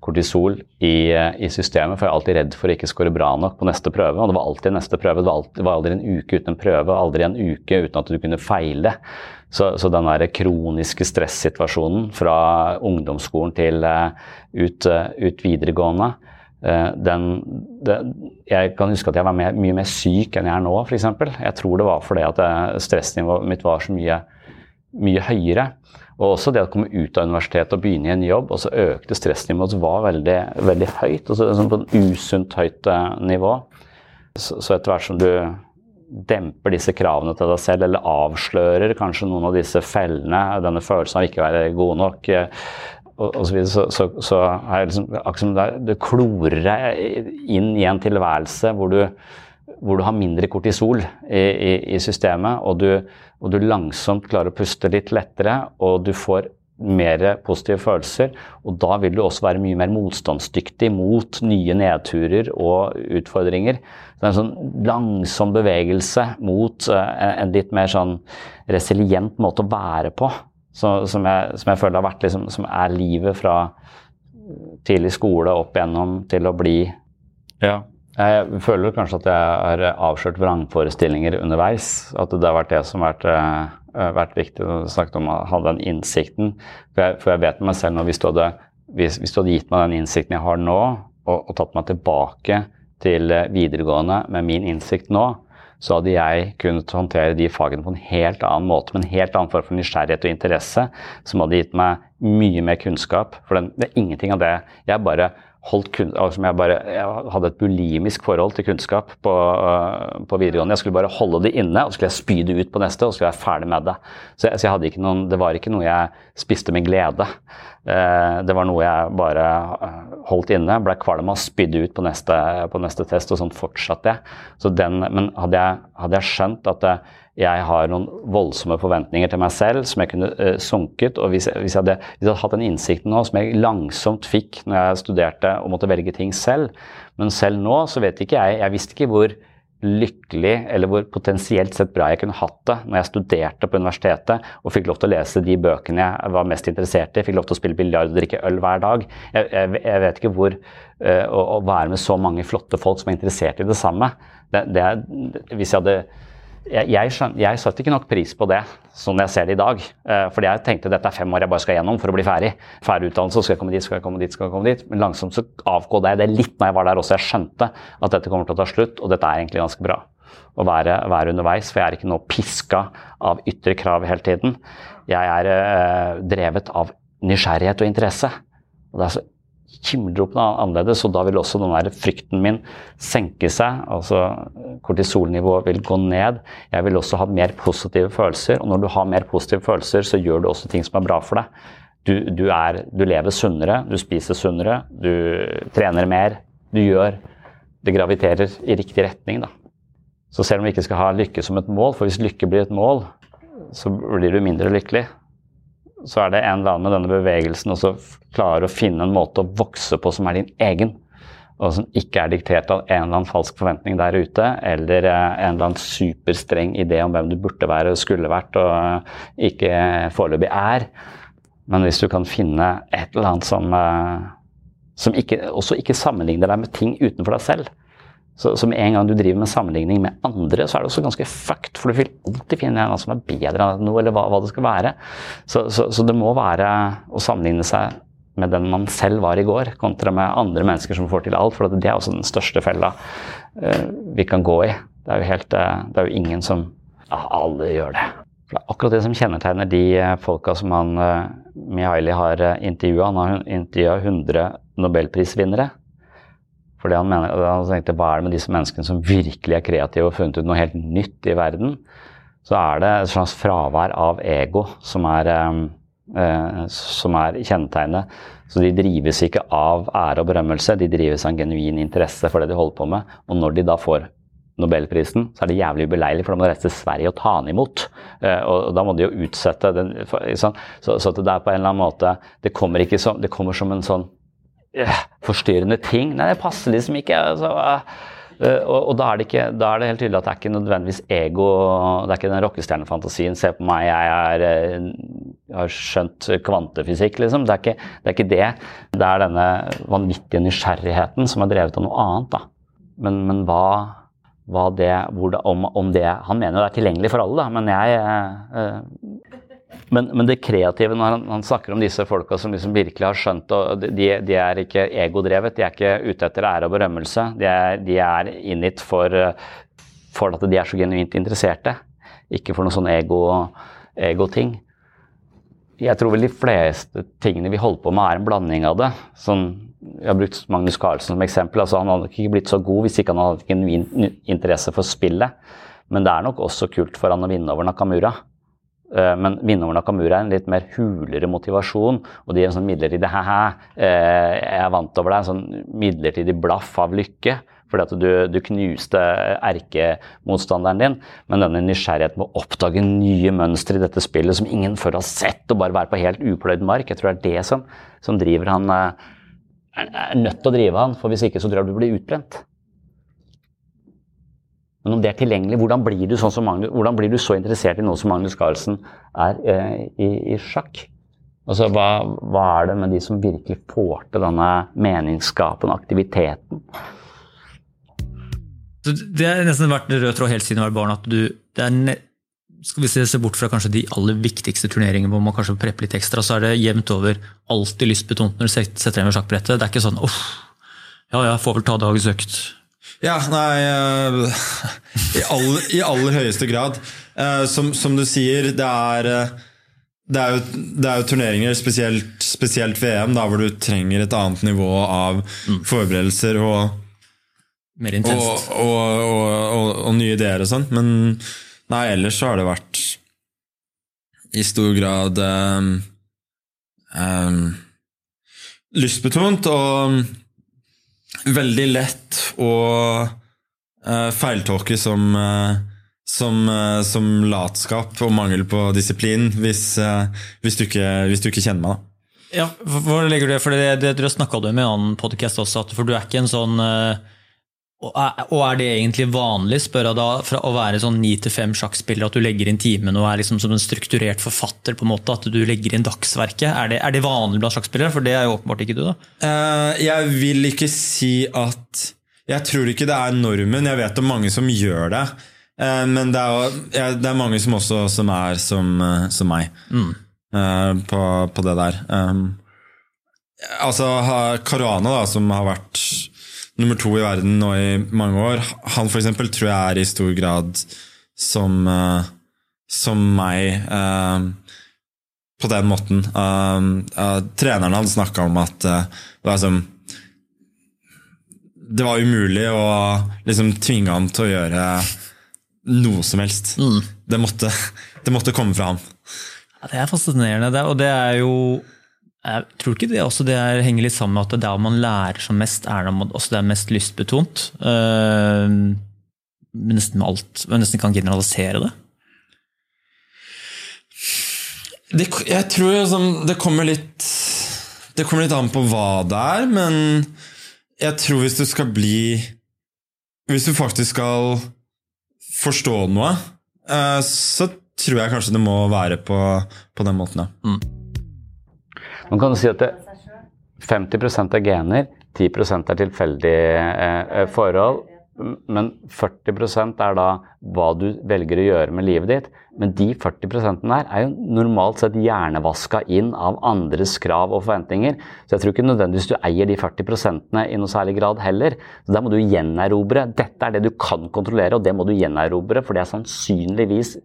kortisol, i, i, systemet. For jeg er alltid redd for å ikke score bra nok på neste prøve. Og det var alltid neste prøve. Det var, alltid, det var aldri en uke uten en prøve, aldri en uke uten at du kunne feile. Så, så den der kroniske stressituasjonen fra ungdomsskolen til uh, ut, uh, ut, videregående uh, den, den, Jeg kan huske at jeg var mer, mye mer syk enn jeg er nå, f.eks. Jeg tror det var fordi at stressnivået mitt var så mye, mye høyere. Og også det å komme ut av universitetet og begynne i en jobb, og så økte stressnivået var veldig, veldig høyt. Altså sånn på et usunt høyt eh, nivå. Så, så etter hvert som du demper disse kravene til deg selv, eller avslører kanskje noen av disse fellene, denne følelsen av ikke å være god nok, eh, og, og så, videre, så, så, så er det liksom, som det klorer deg inn i en tilværelse hvor du hvor du har mindre kortisol i, i, i systemet, og du, og du, langsomt klarer å puste litt lettere, og du får mer positive følelser. Og da vil du også være mye mer motstandsdyktig mot nye nedturer og utfordringer. Det er en sånn langsom bevegelse mot uh, en litt mer sånn resilient måte å være på. Så, som, jeg, som, jeg, føler har vært liksom, som er livet fra tidlig skole opp igjennom til å bli ja, jeg føler kanskje at jeg har avslørt vrangforestillinger underveis. At det har vært det som har vært, uh, vært viktig. å snakke om å ha den innsikten. For jeg, for jeg vet med meg selv nå, hvis du, hadde, hvis, hvis du, hadde, gitt meg den innsikten jeg har nå, og, og, tatt meg tilbake til eh, videregående med min innsikt nå, så hadde jeg kunnet håndtere de fagene på en helt annen måte, med en helt annen form for nysgjerrighet og interesse, som hadde gitt meg mye mer kunnskap. For det, det er ingenting av det. Jeg bare kun, altså jeg, bare, jeg hadde et bulimisk forhold til kunnskap på, uh, på, videregående. Jeg skulle bare holde det inne, og så skulle jeg spy det ut på neste, og så skulle jeg være ferdig med det. Så, jeg, så jeg noen, det var ikke noe jeg spiste med glede. Uh, det var noe jeg bare uh, holdt inne, ble kvalm av, spydde ut på neste, på neste, test, og sånn fortsatte jeg. Så den, men hadde jeg, hadde jeg skjønt at det, jeg har noen voldsomme forventninger til meg selv som jeg kunne uh, sunket. Og hvis jeg, hvis, jeg hadde, hvis jeg, hadde, hatt den innsikten nå som jeg langsomt fikk når jeg studerte og måtte velge ting selv Men selv nå så vet ikke jeg Jeg visste ikke hvor lykkelig eller hvor potensielt sett bra jeg kunne hatt det når jeg studerte på universitetet og fikk lov til å lese de bøkene jeg var mest interessert i, fikk lov til å spille biljard og drikke øl hver dag. Jeg, jeg, vet ikke hvor uh, å, å, være med så mange flotte folk som er interessert i det samme det, det Hvis jeg hadde jeg, jeg, satte ikke nok pris på det sånn jeg ser det i dag. Eh, fordi jeg tenkte dette er fem år jeg bare skal gjennom for å bli ferdig. Ferdig utdannelse, skal jeg komme dit, skal jeg komme dit, skal jeg komme dit. Men langsomt så avgådde jeg det litt når jeg var der også. Jeg skjønte at dette kommer til å ta slutt, og dette er egentlig ganske bra. å være, være underveis, for jeg er ikke nå piska av ytre krav hele tiden. Jeg er eh, drevet av nysgjerrighet og interesse. Og det er så himmelropende annerledes, og da vil også den der frykten min senke seg. altså Kortisolnivået vil gå ned. Jeg vil også ha mer positive følelser, og når du har mer positive følelser, så gjør du også ting som er bra for deg. Du, du, er, du lever sunnere, du spiser sunnere, du trener mer. Du gjør Det graviterer i riktig retning, da. Så selv om vi ikke skal ha lykke som et mål, for hvis lykke blir et mål, så blir du mindre lykkelig. Så er det en eller annen med denne bevegelsen også klarer å finne en måte å vokse på som er din egen. Og som ikke er diktert av en eller annen falsk forventning der ute, eller eh, en eller annen superstreng idé om hvem du burde være og skulle vært og eh, ikke foreløpig er. Men hvis du kan finne et eller annet som, eh, som ikke, også ikke sammenligner deg med ting utenfor deg selv, så, så, med en gang du driver med sammenligning med andre, så er det også ganske fucked. For du vil alltid finne en som er bedre enn noe, eller hva, hva det skal være. Så, så, så, det må være å sammenligne seg med den man selv var i går, kontra med andre mennesker som får til alt. For det er også den største fella uh, vi kan gå i. Det er jo, helt, uh, det er jo ingen som Ja, alle gjør det. For det er akkurat det som kjennetegner de uh, folka som han uh, Mihaili har intervjua. Han har intervjua 100 nobelprisvinnere. Fordi han, mener, han tenkte hva er det med disse menneskene som virkelig er kreative og har funnet ut noe helt nytt i verden? Så er det et slags fravær av ego som er, eh, som er kjennetegnet. Så de drives ikke av ære og berømmelse, de drives av en genuin interesse for det de holder på med. Og når de da får Nobelprisen, så er det jævlig ubeleilig, for da må de reise til Sverige og ta den imot. Eh, og da må de jo utsette den. Så det er på en eller annen måte Det kommer, som, det kommer som en sånn forstyrrende ting. Nei, det passer liksom ikke. Altså, uh, og, og da, er ikke, da, er det helt tydelig at det er ikke nødvendigvis ego Det er ikke den rockestjernefantasien. Se på meg, jeg, er, jeg eh, har skjønt kvantefysikk, liksom. Det er, ikke, det er, ikke, det det. er denne vanvittige nysgjerrigheten som er drevet av noe annet. da. Men, men hva, hva det, om, om, det Han mener jo det er tilgjengelig for alle, da, men jeg uh, men, men, det kreative når han, han, snakker om disse folka som liksom virkelig har skjønt og de, de er ikke egodrevet, de er ikke ute etter ære og berømmelse. De er, de er innit for, for, at de er så genuint interesserte, ikke for noen sånn ego-ting. Ego jeg tror vel de fleste tingene vi holder på med, er en blanding av det. Sånn, jeg har brukt Magnus Carlsen som eksempel. altså Han hadde ikke blitt så god hvis ikke han hadde genuin interesse for spillet. Men det er nok også kult for han å vinne over Nakamura. Eh, men vinne over Nakamura er en litt mer hulere motivasjon. Og de gir en sånn midlertidig hæ-hæ, jeg er vant over deg. En sånn midlertidig blaff av lykke. Fordi at du, du knuste erkemotstanderen din. Men denne nysgjerrigheten på å oppdage nye mønstre i dette spillet som ingen før har sett, og bare være på helt upløyd mark, jeg tror det er det som, som driver han eh, er nødt til å drive han, for hvis ikke så tror jeg du blir utbrent. Men om det er tilgjengelig, hvordan blir du, sånn Magnus, hvordan blir du så interessert i noe som Magnus Carlsen er eh, i, i, sjakk? Altså, hva, hva, er det med de som virkelig får til denne meningsskapende aktiviteten? Det har nesten vært rød tråd helt siden jeg var barn at du det er skal vi se, se bort fra kanskje de aller viktigste turneringene hvor man kanskje prepper litt ekstra, så er det jevnt over alltid lystbetont når du setter deg med sjakkbrettet. Det er ikke sånn uff, ja ja, får vel ta dagens økt. Ja, nei uh, i, aller, i, aller høyeste grad. Uh, som, som, du sier, det er, uh, det er, jo, det er jo, turneringer, spesielt, spesielt, VM, da, hvor du trenger et annet nivå av mm. forberedelser og Mer intenst. Og, og, og, nye ideer og sånn. Men nei, ellers så har det vært i stor grad um, um, lystbetont. Og veldig lett å uh, feiltolke som, uh, som, uh, som, latskap og mangel på disiplin, hvis, hvis, du, ikke, hvis du, ikke, kjenner meg. da. Ja, hvor legger du det? For det, det, det snakka du med i en annen podkast også, for du er ikke en sånn og er det egentlig vanlig, spør jeg da, fra å være sånn ni til fem sjakkspiller, at du legger inn timen og er liksom som en strukturert forfatter, på en måte, at du legger inn dagsverket? Er det, er det vanlig blant sjakkspillere? For det er jo åpenbart ikke du, da. Uh, jeg vil ikke si at Jeg tror ikke det er normen. Jeg vet om mange som gjør det. Uh, men det er, ja, det er, mange som også som er som, uh, som meg mm. på, på, det der. Um, altså Caruana, da, som har vært nummer to i verden nå i mange år. Han for eksempel tror jeg er i stor grad som, uh, som meg uh, på den måten. Uh, treneren hans snakka om at uh, det var som Det var umulig å liksom tvinge ham til å gjøre noe som helst. Det, måtte, det måtte komme fra ham. Ja, det er fascinerende, det, og det er jo jeg tror ikke det også det er, henger litt sammen med at det der man lærer som mest, er når man også det er mest lystbetont. Uh, nesten med alt, man nesten kan generalisere det. Det, jeg tror liksom, det kommer litt Det kommer litt an på hva det er, men jeg tror hvis du skal bli Hvis du faktisk skal forstå noe, eh, så tror jeg kanskje det må være på, på den måten, ja. Man kan si at det, 50% er gener, 10 er tilfeldige eh, forhold. Men 40% er da hva du velger å gjøre med livet ditt. Men de 40 der er jo normalt sett hjernevaska inn av andres krav og forventninger. Så jeg tror ikke nødvendigvis du eier de 40% i noe særlig grad heller. Så der må du gjenerobre. Dette er det du kan kontrollere, og det må du gjenerobre, for det er sannsynligvis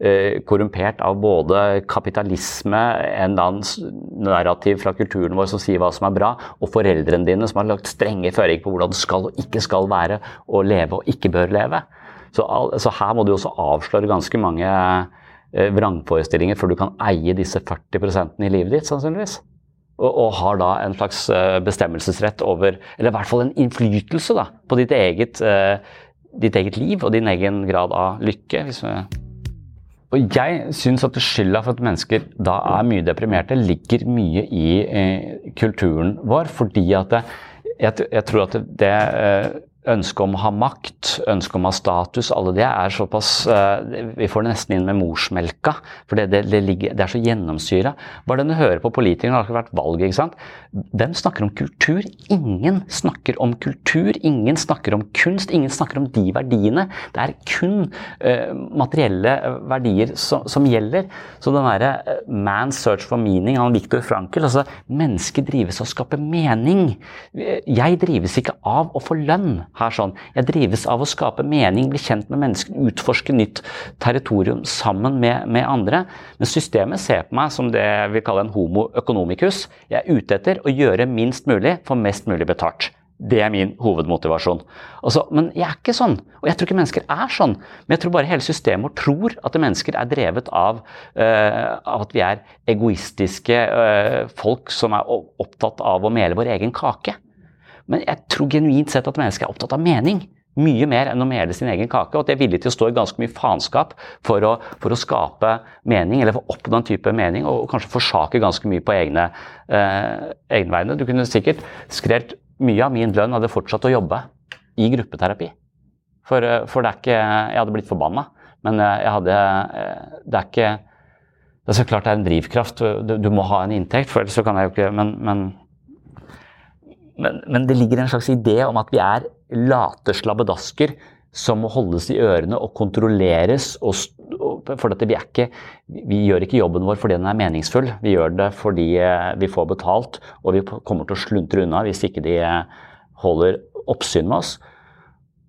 eh, korrumpert av både kapitalisme, en eller annen narrativ fra kulturen vår som sier hva som er bra, og foreldrene dine som har lagt strenge føringer på hvordan det skal og ikke skal være å leve og ikke bør leve. Så, så, her må du også avsløre ganske mange eh, vrangforestillinger før du kan eie disse 40% i livet ditt, sannsynligvis. Og, og, har da en slags eh, bestemmelsesrett over Eller i hvert fall en innflytelse da, på ditt eget, eh, ditt eget liv og din egen grad av lykke. Hvis vi og jeg syns at skylda for at mennesker da er mye deprimerte, ligger mye i eh, kulturen vår. Fordi at det, jeg, jeg, tror at det, det eh, ønsket om å ha makt, ønsket om å ha status, alle det er såpass uh, Vi får det nesten inn med morsmelka, for det, det, det, ligger, det er så gjennomsyra. Bare den hører på politikerne, det har ikke vært valg, ikke sant. Hvem snakker om kultur? Ingen snakker om kultur. Ingen snakker om kunst. Ingen snakker om de verdiene. Det er kun uh, materielle verdier som, som, gjelder. Så den derre uh, man's search for meaning av Viktor Frankel, altså mennesket drives av å skape mening. Jeg drives ikke av å få lønn her sånn. Jeg drives av å skape mening, bli kjent med mennesker, utforske nytt territorium sammen med, med andre. Men systemet ser på meg som det vi kaller en homo economicus. Jeg er ute etter å gjøre minst mulig for mest mulig betalt. Det er min hovedmotivasjon. Altså, men jeg er ikke sånn. Og jeg tror ikke mennesker er sånn. Men jeg tror bare hele systemet vårt tror at mennesker er drevet av, uh, at vi er egoistiske uh, folk som er opptatt av å mele vår egen kake. Men jeg tror genuint sett at mennesket er opptatt av mening. Mye mer enn å mele sin egen kake. Og at de er villige til å stå i ganske mye faenskap for, for, å skape mening, eller for å oppnå en type mening, og kanskje forsake ganske mye på egne, eh, egne vegne. Du kunne sikkert skrelt mye av min lønn hadde fortsatt å jobbe i gruppeterapi. For, eh, for det er ikke Jeg hadde blitt forbanna, men eh, jeg hadde eh, Det er ikke Det er så klart det er en drivkraft. Du, du må ha en inntekt, for ellers så kan jeg jo ikke Men, men men, men, det ligger en slags idé om at vi er late slabbedasker som må holdes i ørene og kontrolleres. Og, for vi, ikke, vi, gjør ikke jobben vår fordi den er meningsfull, vi gjør det fordi eh, vi får betalt, og vi kommer til å sluntre unna hvis ikke de eh, holder oppsyn med oss.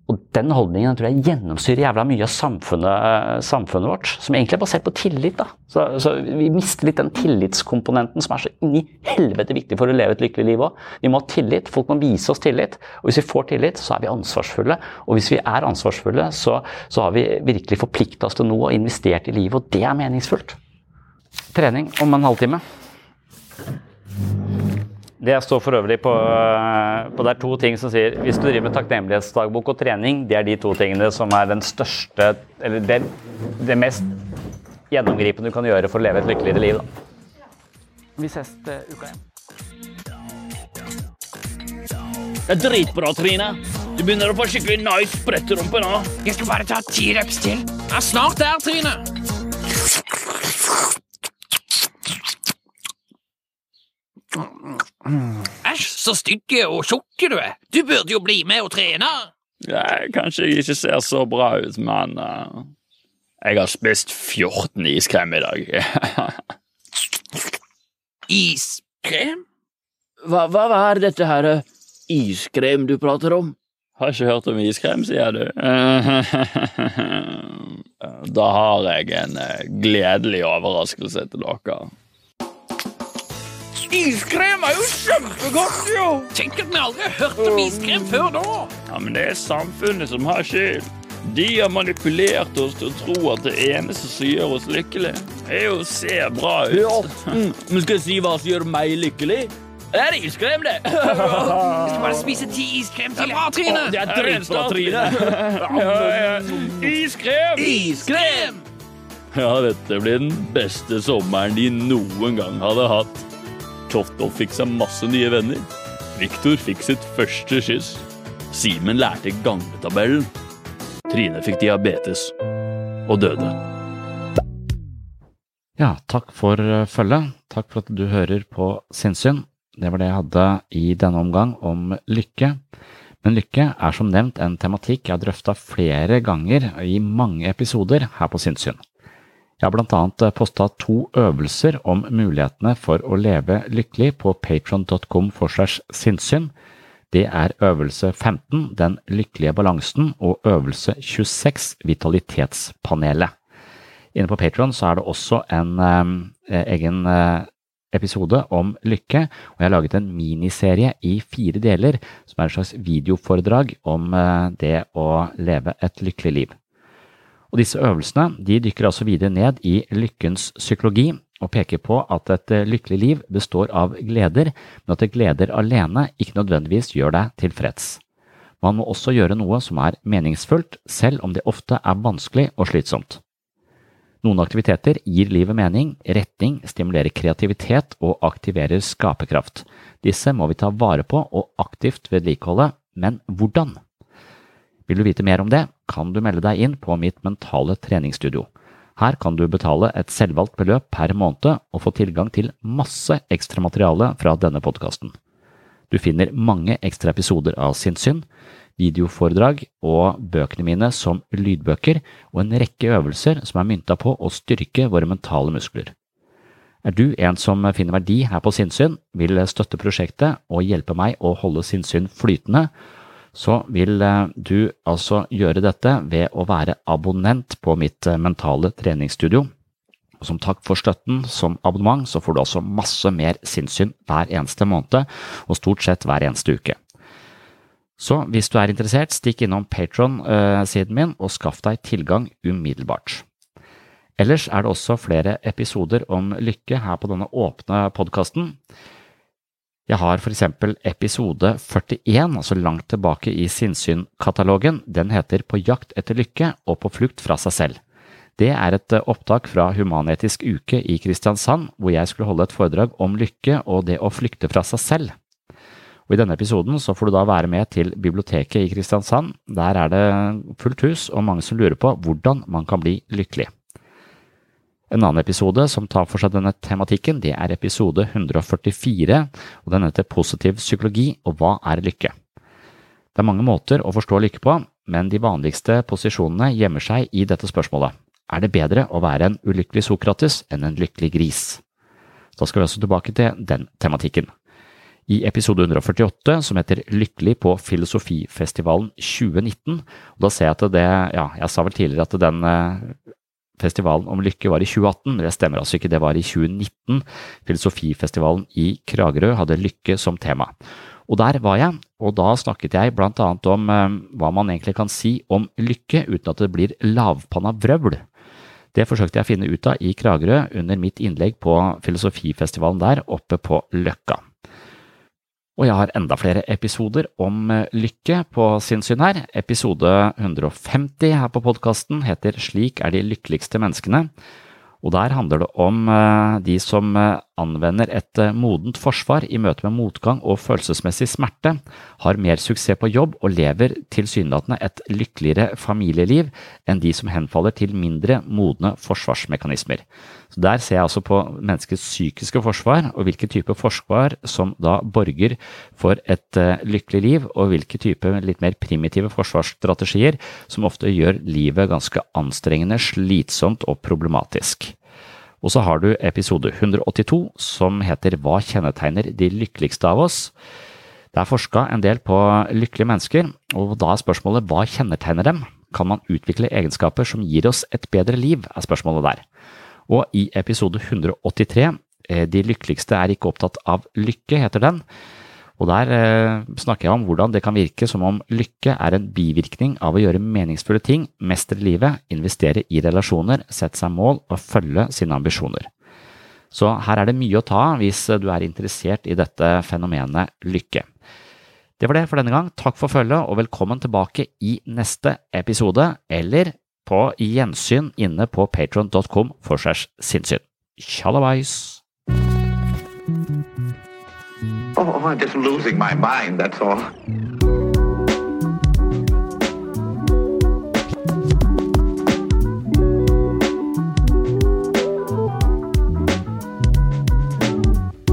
Og den holdningen tror jeg gjennomsyrer jævla mye av samfunnet, samfunnet, vårt. Som egentlig er basert på tillit. da. Så, så, Vi mister litt den tillitskomponenten som er så inni helvete viktig for å leve et lykkelig liv òg. Vi må ha tillit. Folk må vise oss tillit. Og hvis vi får tillit, så er vi ansvarsfulle. Og hvis vi er ansvarsfulle, så, så har vi virkelig forplikta oss til noe og investert i livet, og det er meningsfullt. Trening om en halvtime. Det står for øvrig på, på, Det er to ting som sier Hvis du driver med takknemlighetsdagbok og trening, det er de to tingene som er den største Eller det, det mest gjennomgripende du kan gjøre for å leve et lykkeligere liv. Da. Vi ses til uka igjen. Det er dritbra, Trine. Du begynner å få skikkelig nice spretterumpe nå. Jeg skal bare ta ti reps til. Jeg er snart der, Trine. Æsj, så stygge og tjukk du er. Du burde jo bli med og trene. Nei, kanskje jeg ikke ser så bra ut, men uh, jeg har spist 14 iskrem i dag. iskrem? Hva, hva, er dette her? iskrem du prater om? Har ikke hørt om iskrem, sier du. Da har jeg en eh, gledelig overraskelse til dere. Iskrem er jo kjempegodt, jo! Tenk at vi aldri har hørt om iskrem før nå! Ja, men det er samfunnet som har skyld. De har manipulert oss til å tro at det eneste som gjør oss lykkelige, er å se bra ut. Mm, men skal jeg si hva som gjør meg lykkelig? Det er iskrem, det! Jeg skal bare spise ti iskrem til. Det er bra, Trine! Det er dritbra, Trine. Ja, ja. Iskrem! Iskrem! Ja, dette blir den beste sommeren de noen gang hadde hatt. Toftoff fikk seg masse nye venner. Viktor fikk sitt første skyss. Simen lærte gangetabellen. Trine fikk diabetes og døde. Ja, takk for eh, følget. Takk for at du hører på Sinnssyn. Det var det jeg hadde i denne omgang om lykke. Men lykke er som nevnt en tematikk jeg har drøfta flere ganger i mange episoder her på Sinnssyn. Jeg har blant annet posta to øvelser om mulighetene for å leve lykkelig på patron.com for slash sinnssyn. Det er øvelse 15, Den lykkelige balansen, og øvelse 26, Vitalitetspanelet. Inne på Patron er det også en eh, egen eh, episode om lykke, og jeg har laget en miniserie i fire deler som er et slags videoforedrag om eh, det å leve et lykkelig liv. Og disse øvelsene de dykker altså videre ned i lykkens psykologi og peker på at et eh, lykkelig liv består av gleder, men at gleder alene ikke nødvendigvis gjør deg tilfreds. Man må også gjøre noe som er meningsfullt, selv om det ofte er vanskelig og slitsomt. Noen aktiviteter gir livet mening, retning, stimulerer kreativitet og aktiverer skaperkraft. Disse må vi ta vare på og aktivt vedlikeholde, men hvordan? Vil du vite mer om det, kan du melde deg inn på mitt mentale treningsstudio. Her kan du betale et selvvalgt beløp per måned og få tilgang til masse ekstra materiale fra denne podkasten. Du finner mange ekstra episoder av Sinnssyn, videoforedrag og bøkene mine som lydbøker og en rekke øvelser som er mynta på å styrke våre mentale muskler. Er du en som finner verdi her på sinnssyn, vil støtte prosjektet og hjelpe meg å holde sinnssyn flytende, så vil du altså gjøre dette ved å være abonnent på mitt mentale treningsstudio. Og som takk for støtten som abonnement, så får du altså masse mer sinnssyn hver eneste måned, og stort sett hver eneste uke. Så hvis du er interessert, stikk innom Patron-siden min og skaff deg tilgang umiddelbart. Ellers er det også flere episoder om lykke her på denne åpne podkasten. Jeg har for eksempel episode 41, altså langt tilbake i sinnssyn-katalogen. Den heter På jakt etter lykke og på flukt fra seg selv. Det er et opptak fra Human-Etisk uke i Kristiansand, hvor jeg skulle holde et foredrag om lykke og det å flykte fra seg selv. Og I denne episoden så får du da være med til biblioteket i Kristiansand. Der er det fullt hus og mange som lurer på hvordan man kan bli lykkelig. En annen episode som tar for seg denne tematikken, det er episode 144, og den heter Positiv psykologi og hva er lykke? Det er mange måter å forstå lykke på, men de vanligste posisjonene gjemmer seg i dette spørsmålet. Er det bedre å være en ulykkelig Sokrates enn en lykkelig gris? Da skal vi også tilbake til den tematikken. I episode 148, som heter Lykkelig på Filosofifestivalen 2019, og da ser jeg at det, ja, jeg sa vel tidligere at den festivalen om lykke var i 2018, men det stemmer altså ikke, det var i 2019. Filosofifestivalen i Kragerø hadde lykke som tema. Og der var jeg, og da snakket jeg blant annet om eh, hva man egentlig kan si om lykke uten at det blir lavpanna vrøvl. Det forsøkte jeg å finne ut av i Kragerø under mitt innlegg på filosofifestivalen der oppe på Løkka. Og jeg har enda flere episoder om lykke på sinnssyn her. Episode 150 her på podkasten heter Slik er de lykkeligste menneskene. Og der handler det om de som anvender et modent forsvar i møte med motgang og følelsesmessig smerte, har mer suksess på jobb og lever tilsynelatende et lykkeligere familieliv enn de som henfaller til mindre modne forsvarsmekanismer. Så Der ser jeg altså på menneskets psykiske forsvar, og hvilken type forsvar som da borger for et lykkelig liv, og hvilke type litt mer primitive forsvarsstrategier som ofte gjør livet ganske anstrengende, slitsomt og problematisk. Og så har du episode 182 som heter Hva kjennetegner de lykkeligste av oss? Det er forska en del på lykkelige mennesker, og da er spørsmålet hva kjennetegner dem? Kan man utvikle egenskaper som gir oss et bedre liv, er spørsmålet der. Og i episode 183, eh, De lykkeligste er ikke opptatt av lykke, heter den, og der eh, snakker jeg om hvordan det kan virke som om lykke er en bivirkning av å gjøre meningsfulle ting, mestre livet, investere i relasjoner, sette seg mål og følge sine ambisjoner. Så her er det mye å ta hvis du er interessert i dette fenomenet lykke. Det var det for denne gang. Takk for følget, og velkommen tilbake i neste episode, eller på gjensyn inne på patron.com for segs sinnssyn. Tjallabais! Oh, oh, I'm just losing my mind, that's all.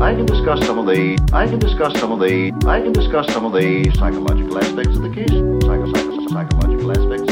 I can discuss some of the I can discuss some of the I can discuss some of the psychological aspects of the case. Psycho, psycho, psychological aspects